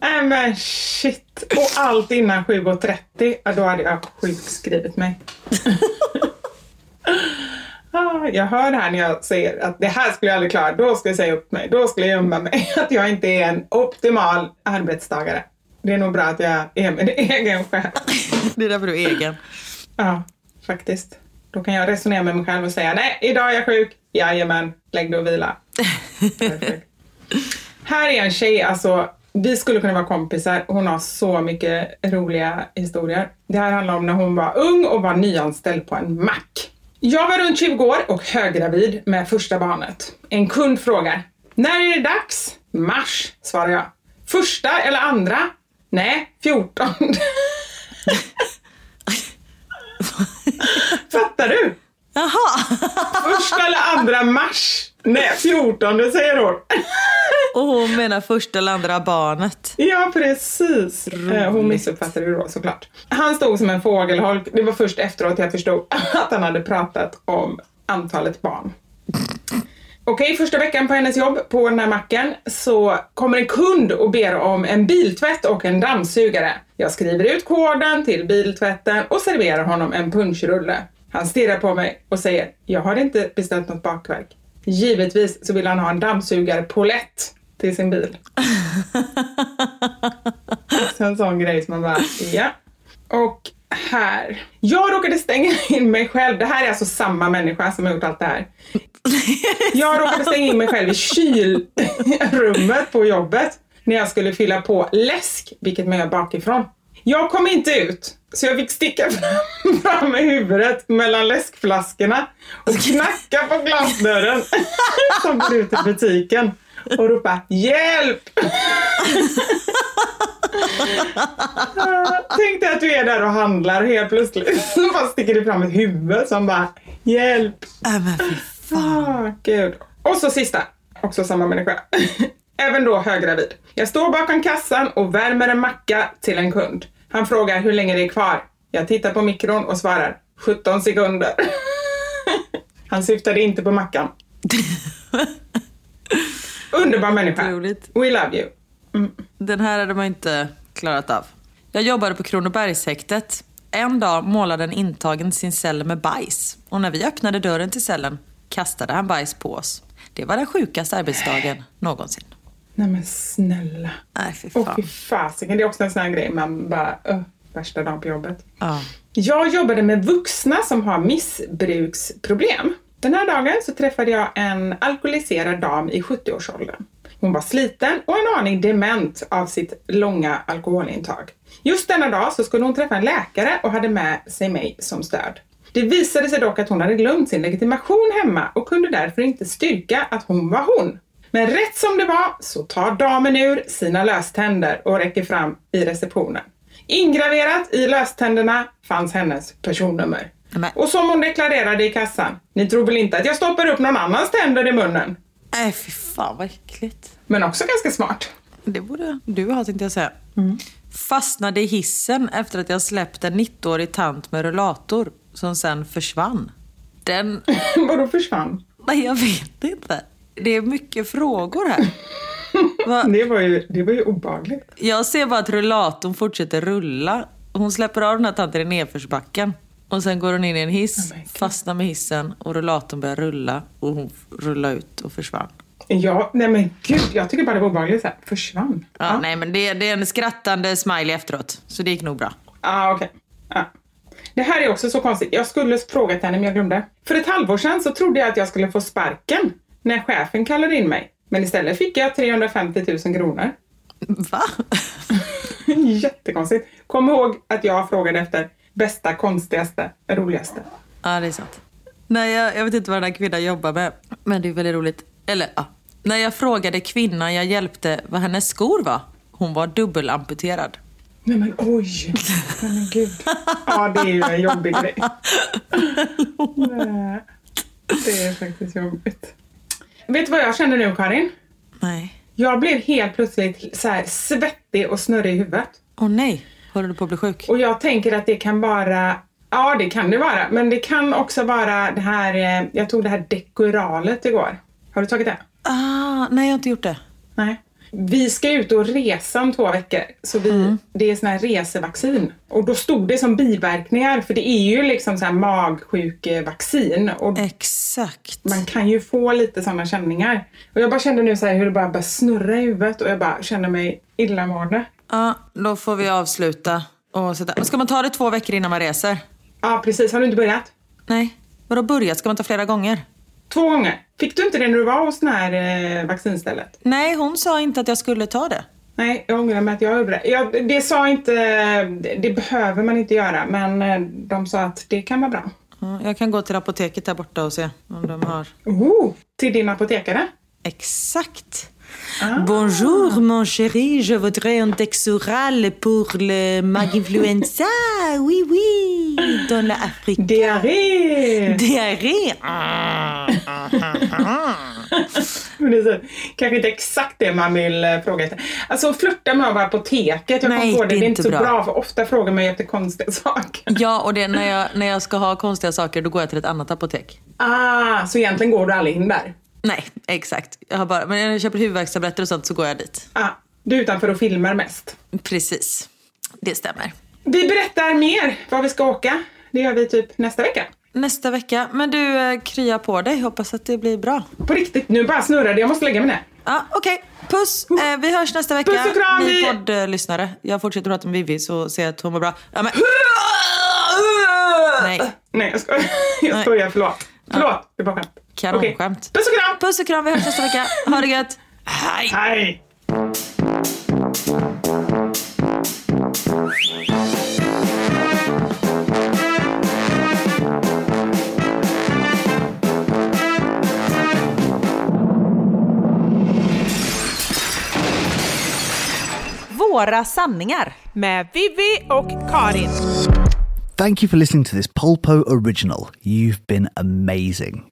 Speaker 2: Nej men shit. Och allt innan 7.30, ja, då hade jag sjukskrivit mig. Ah, Jag hör här när jag säger att det här skulle jag aldrig klara, då skulle jag säga upp mig, då skulle jag gömma mig. Att jag inte är en optimal arbetstagare. Det är nog bra att jag är min egen chef.
Speaker 3: Det är därför du är egen.
Speaker 2: Ja, faktiskt. Då kan jag resonera med mig själv och säga nej, idag är jag sjuk. Jajamän, lägg dig och vila. Här är en tjej, alltså vi skulle kunna vara kompisar. Hon har så mycket roliga historier. Det här handlar om när hon var ung och var nyanställd på en mack. Jag var runt 20 år och höggravid med första barnet. En kund frågar, när är det dags? Mars, svarar jag. Första eller andra? Nej, 14. Fattar du?
Speaker 3: Jaha!
Speaker 2: Första eller andra mars? Nej, 14 säger hon.
Speaker 3: Och hon menar första eller andra barnet.
Speaker 2: Ja, precis. Eh, Hon missuppfattade det då såklart. Han stod som en fågelholk. Det var först efteråt jag förstod att han hade pratat om antalet barn. Okej, första veckan på hennes jobb på den här macken så kommer en kund och ber om en biltvätt och en dammsugare. Jag skriver ut koden till biltvätten och serverar honom en punschrulle. Han stirrar på mig och säger, jag har inte beställt något bakverk. Givetvis så vill han ha en dammsugare polett till sin bil. Så en sån grej som man bara, ja. Och här. Jag råkade stänga in mig själv. Det här är alltså samma människa som har gjort allt det här. Jag råkade stänga in mig själv i kylrummet på jobbet när jag skulle fylla på läsk, vilket man gör bakifrån. Jag kom inte ut, så jag fick sticka fram, fram med huvudet mellan läskflaskorna och knacka på glasdörren som går ut till butiken och ropa hjälp! Tänk dig att du är där och handlar och helt plötsligt så bara sticker det fram ett huvud som bara hjälp!
Speaker 3: Äh, men fy
Speaker 2: Ah, gud. Och så sista, också samma människa. Även då höggravid. Jag står bakom kassan och värmer en macka till en kund. Han frågar hur länge det är kvar. Jag tittar på mikron och svarar 17 sekunder. Han syftade inte på mackan. Underbar människa.
Speaker 3: Roligt.
Speaker 2: We love you.
Speaker 3: Den här hade man inte klarat av. Jag jobbade på Kronobergshäktet. En dag målade en intagen sin cell med bajs. Och när vi öppnade dörren till cellen kastade han bajs på oss. Det var den sjukaste arbetsdagen någonsin.
Speaker 2: Nej men snälla.
Speaker 3: Nej, fy fan.
Speaker 2: fy fasiken. Det är också en sån här grej man bara, uh, värsta dagen på jobbet.
Speaker 3: Ja.
Speaker 2: Jag jobbade med vuxna som har missbruksproblem. Den här dagen så träffade jag en alkoholiserad dam i 70-årsåldern. Hon var sliten och en aning dement av sitt långa alkoholintag. Just denna dag så skulle hon träffa en läkare och hade med sig mig som stöd. Det visade sig dock att hon hade glömt sin legitimation hemma och kunde därför inte styrka att hon var hon. Men rätt som det var så tar damen ur sina löständer och räcker fram i receptionen. Ingraverat i löständerna fanns hennes personnummer.
Speaker 3: Men-
Speaker 2: Och som hon deklarerade i kassan, ni tror väl inte att jag stoppar upp någon annans tänder i munnen?
Speaker 3: Nej, fy fan vad äckligt.
Speaker 2: Men också ganska smart.
Speaker 3: Det borde du ha tänkte jag säga. Fastnade i hissen efter att jag släppt en 90-årig tant med rullator som sen försvann. Den...
Speaker 2: Vadå försvann?
Speaker 3: Nej, jag vet inte. Det är mycket frågor här. Va?
Speaker 2: Det var ju, det var ju obehagligt.
Speaker 3: Jag ser bara att rullatorn fortsätter rulla. Hon släpper av den här tanten i nedförsbacken. Och sen går hon in i en hiss, fastnar med hissen och rullatorn börjar rulla. Och hon rullar ut och försvann.
Speaker 2: Ja, nej men gud, jag tycker bara det var obehagligt så här. Försvann.
Speaker 3: Ja, Nej, men det, det är en skrattande smiley efteråt. Så det gick nog bra.
Speaker 2: Ah, okej. Ah. Det här är också så konstigt. Jag skulle frågat henne men jag glömde. För ett halvår sedan så trodde jag att jag skulle få sparken när chefen kallade in mig. Men istället fick jag 350 000 kronor.
Speaker 3: Va?
Speaker 2: Jättekonstigt. Kom ihåg att jag frågade efter bästa, konstigaste, roligaste.
Speaker 3: Ja, det är sant. Nej, jag, jag vet inte vad den här kvinnan jobbar med. Men det är väldigt roligt. Eller ja. När jag frågade kvinnan jag hjälpte vad hennes skor var. Hon var dubbelamputerad.
Speaker 2: Nej men oj! Nej, men gud. Ja, det är ju en jobbig grej. Nej, Det är faktiskt jobbigt. Vet du vad jag känner nu Karin?
Speaker 3: Nej.
Speaker 2: Jag blev helt plötsligt så här svettig och snurrig i huvudet.
Speaker 3: Åh nej, håller du på att bli sjuk?
Speaker 2: Och jag tänker att det kan vara, ja det kan det vara, men det kan också vara det här, eh, jag tog det här Dekoralet igår. Har du tagit det?
Speaker 3: Ah, nej, jag har inte gjort det.
Speaker 2: Nej. Vi ska ut och resa om två veckor, så vi, det är sån här resevaccin. Och då stod det som biverkningar, för det är ju liksom så här magsjukevaccin. Och
Speaker 3: Exakt.
Speaker 2: man kan ju få lite sådana känningar. Och jag bara kände nu så hur det bara började snurra i huvudet och jag bara kände mig illamående.
Speaker 3: Ja, då får vi avsluta. Och sätta. Ska man ta det två veckor innan man reser?
Speaker 2: Ja, precis. Har du inte börjat?
Speaker 3: Nej. Vadå börjat? Ska man ta flera gånger?
Speaker 2: Två gånger. Fick du inte det när du var hos det här eh, vaccinstället?
Speaker 3: Nej, hon sa inte att jag skulle ta det.
Speaker 2: Nej, jag ångrar mig att jag gjorde det. Jag, det sa inte, det, det behöver man inte göra, men eh, de sa att det kan vara bra.
Speaker 3: Ja, Jag kan gå till apoteket där borta och se om de har...
Speaker 2: Oh, till din apotekare?
Speaker 3: Exakt. Bonjour mon chéri, je voudrais un Dexoral pour le maginfluenza. Oui, oui, dans l'Afrique.
Speaker 2: Diarré!
Speaker 3: Diarré.
Speaker 2: Precis. Kanske inte exakt det man vill eh, fråga efter. Alltså flirta med att vara apoteket. Jag
Speaker 3: Nej,
Speaker 2: på det,
Speaker 3: det är inte
Speaker 2: så
Speaker 3: bra.
Speaker 2: bra. för ofta frågar man efter konstiga saker.
Speaker 3: Ja, och det, när, jag, när jag ska ha konstiga saker då går jag till ett annat apotek.
Speaker 2: Ah, så egentligen går du aldrig in där?
Speaker 3: Nej, exakt. Jag har bara, men när jag köper huvudvärkstabletter och sånt så går jag dit.
Speaker 2: Ah, du är utanför och filmar mest.
Speaker 3: Precis. Det stämmer.
Speaker 2: Vi berättar mer var vi ska åka. Det gör vi typ nästa vecka.
Speaker 3: Nästa vecka. Men du, eh, krya på dig. Hoppas att det blir bra.
Speaker 2: På riktigt, nu bara snurrar det. Jag måste lägga mig ner.
Speaker 3: Ja, okej. Puss. Eh, vi hörs nästa vecka.
Speaker 2: Puss och kram,
Speaker 3: Ni poddlyssnare. Jag fortsätter prata med Vivi så ser jag att hon mår bra. Ja, men... Nej.
Speaker 2: Nej, jag skojar. Jag skojar. Förlåt. Förlåt. Det var skämt.
Speaker 3: Kanonskämt.
Speaker 2: Puss och kram!
Speaker 3: Puss och kram. Vi hörs nästa vecka. Ha det gött.
Speaker 2: Hej! Hej!
Speaker 4: Våra sanningar.
Speaker 5: Med Vivi och Karin.
Speaker 7: Thank you for listening to this Polpo original. You've been amazing.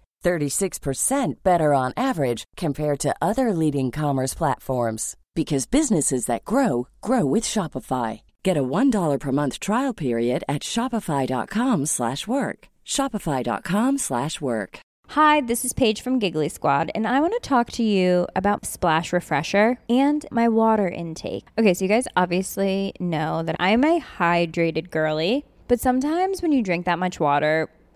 Speaker 8: 36% better on average compared to other leading commerce platforms because businesses that grow grow with Shopify. Get a $1 per month trial period at shopify.com/work. shopify.com/work.
Speaker 9: Hi, this is Paige from Giggly Squad, and I want to talk to you about Splash Refresher and my water intake. Okay, so you guys obviously know that I'm a hydrated girly, but sometimes when you drink that much water,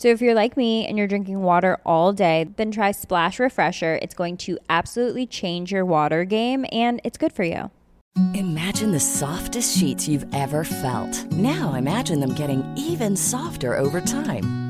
Speaker 9: So if you're like me and you're drinking water all day, then try Splash Refresher. It's going to absolutely change your water game and it's good for you.
Speaker 8: Imagine the softest sheets you've ever felt. Now imagine them getting even softer over time.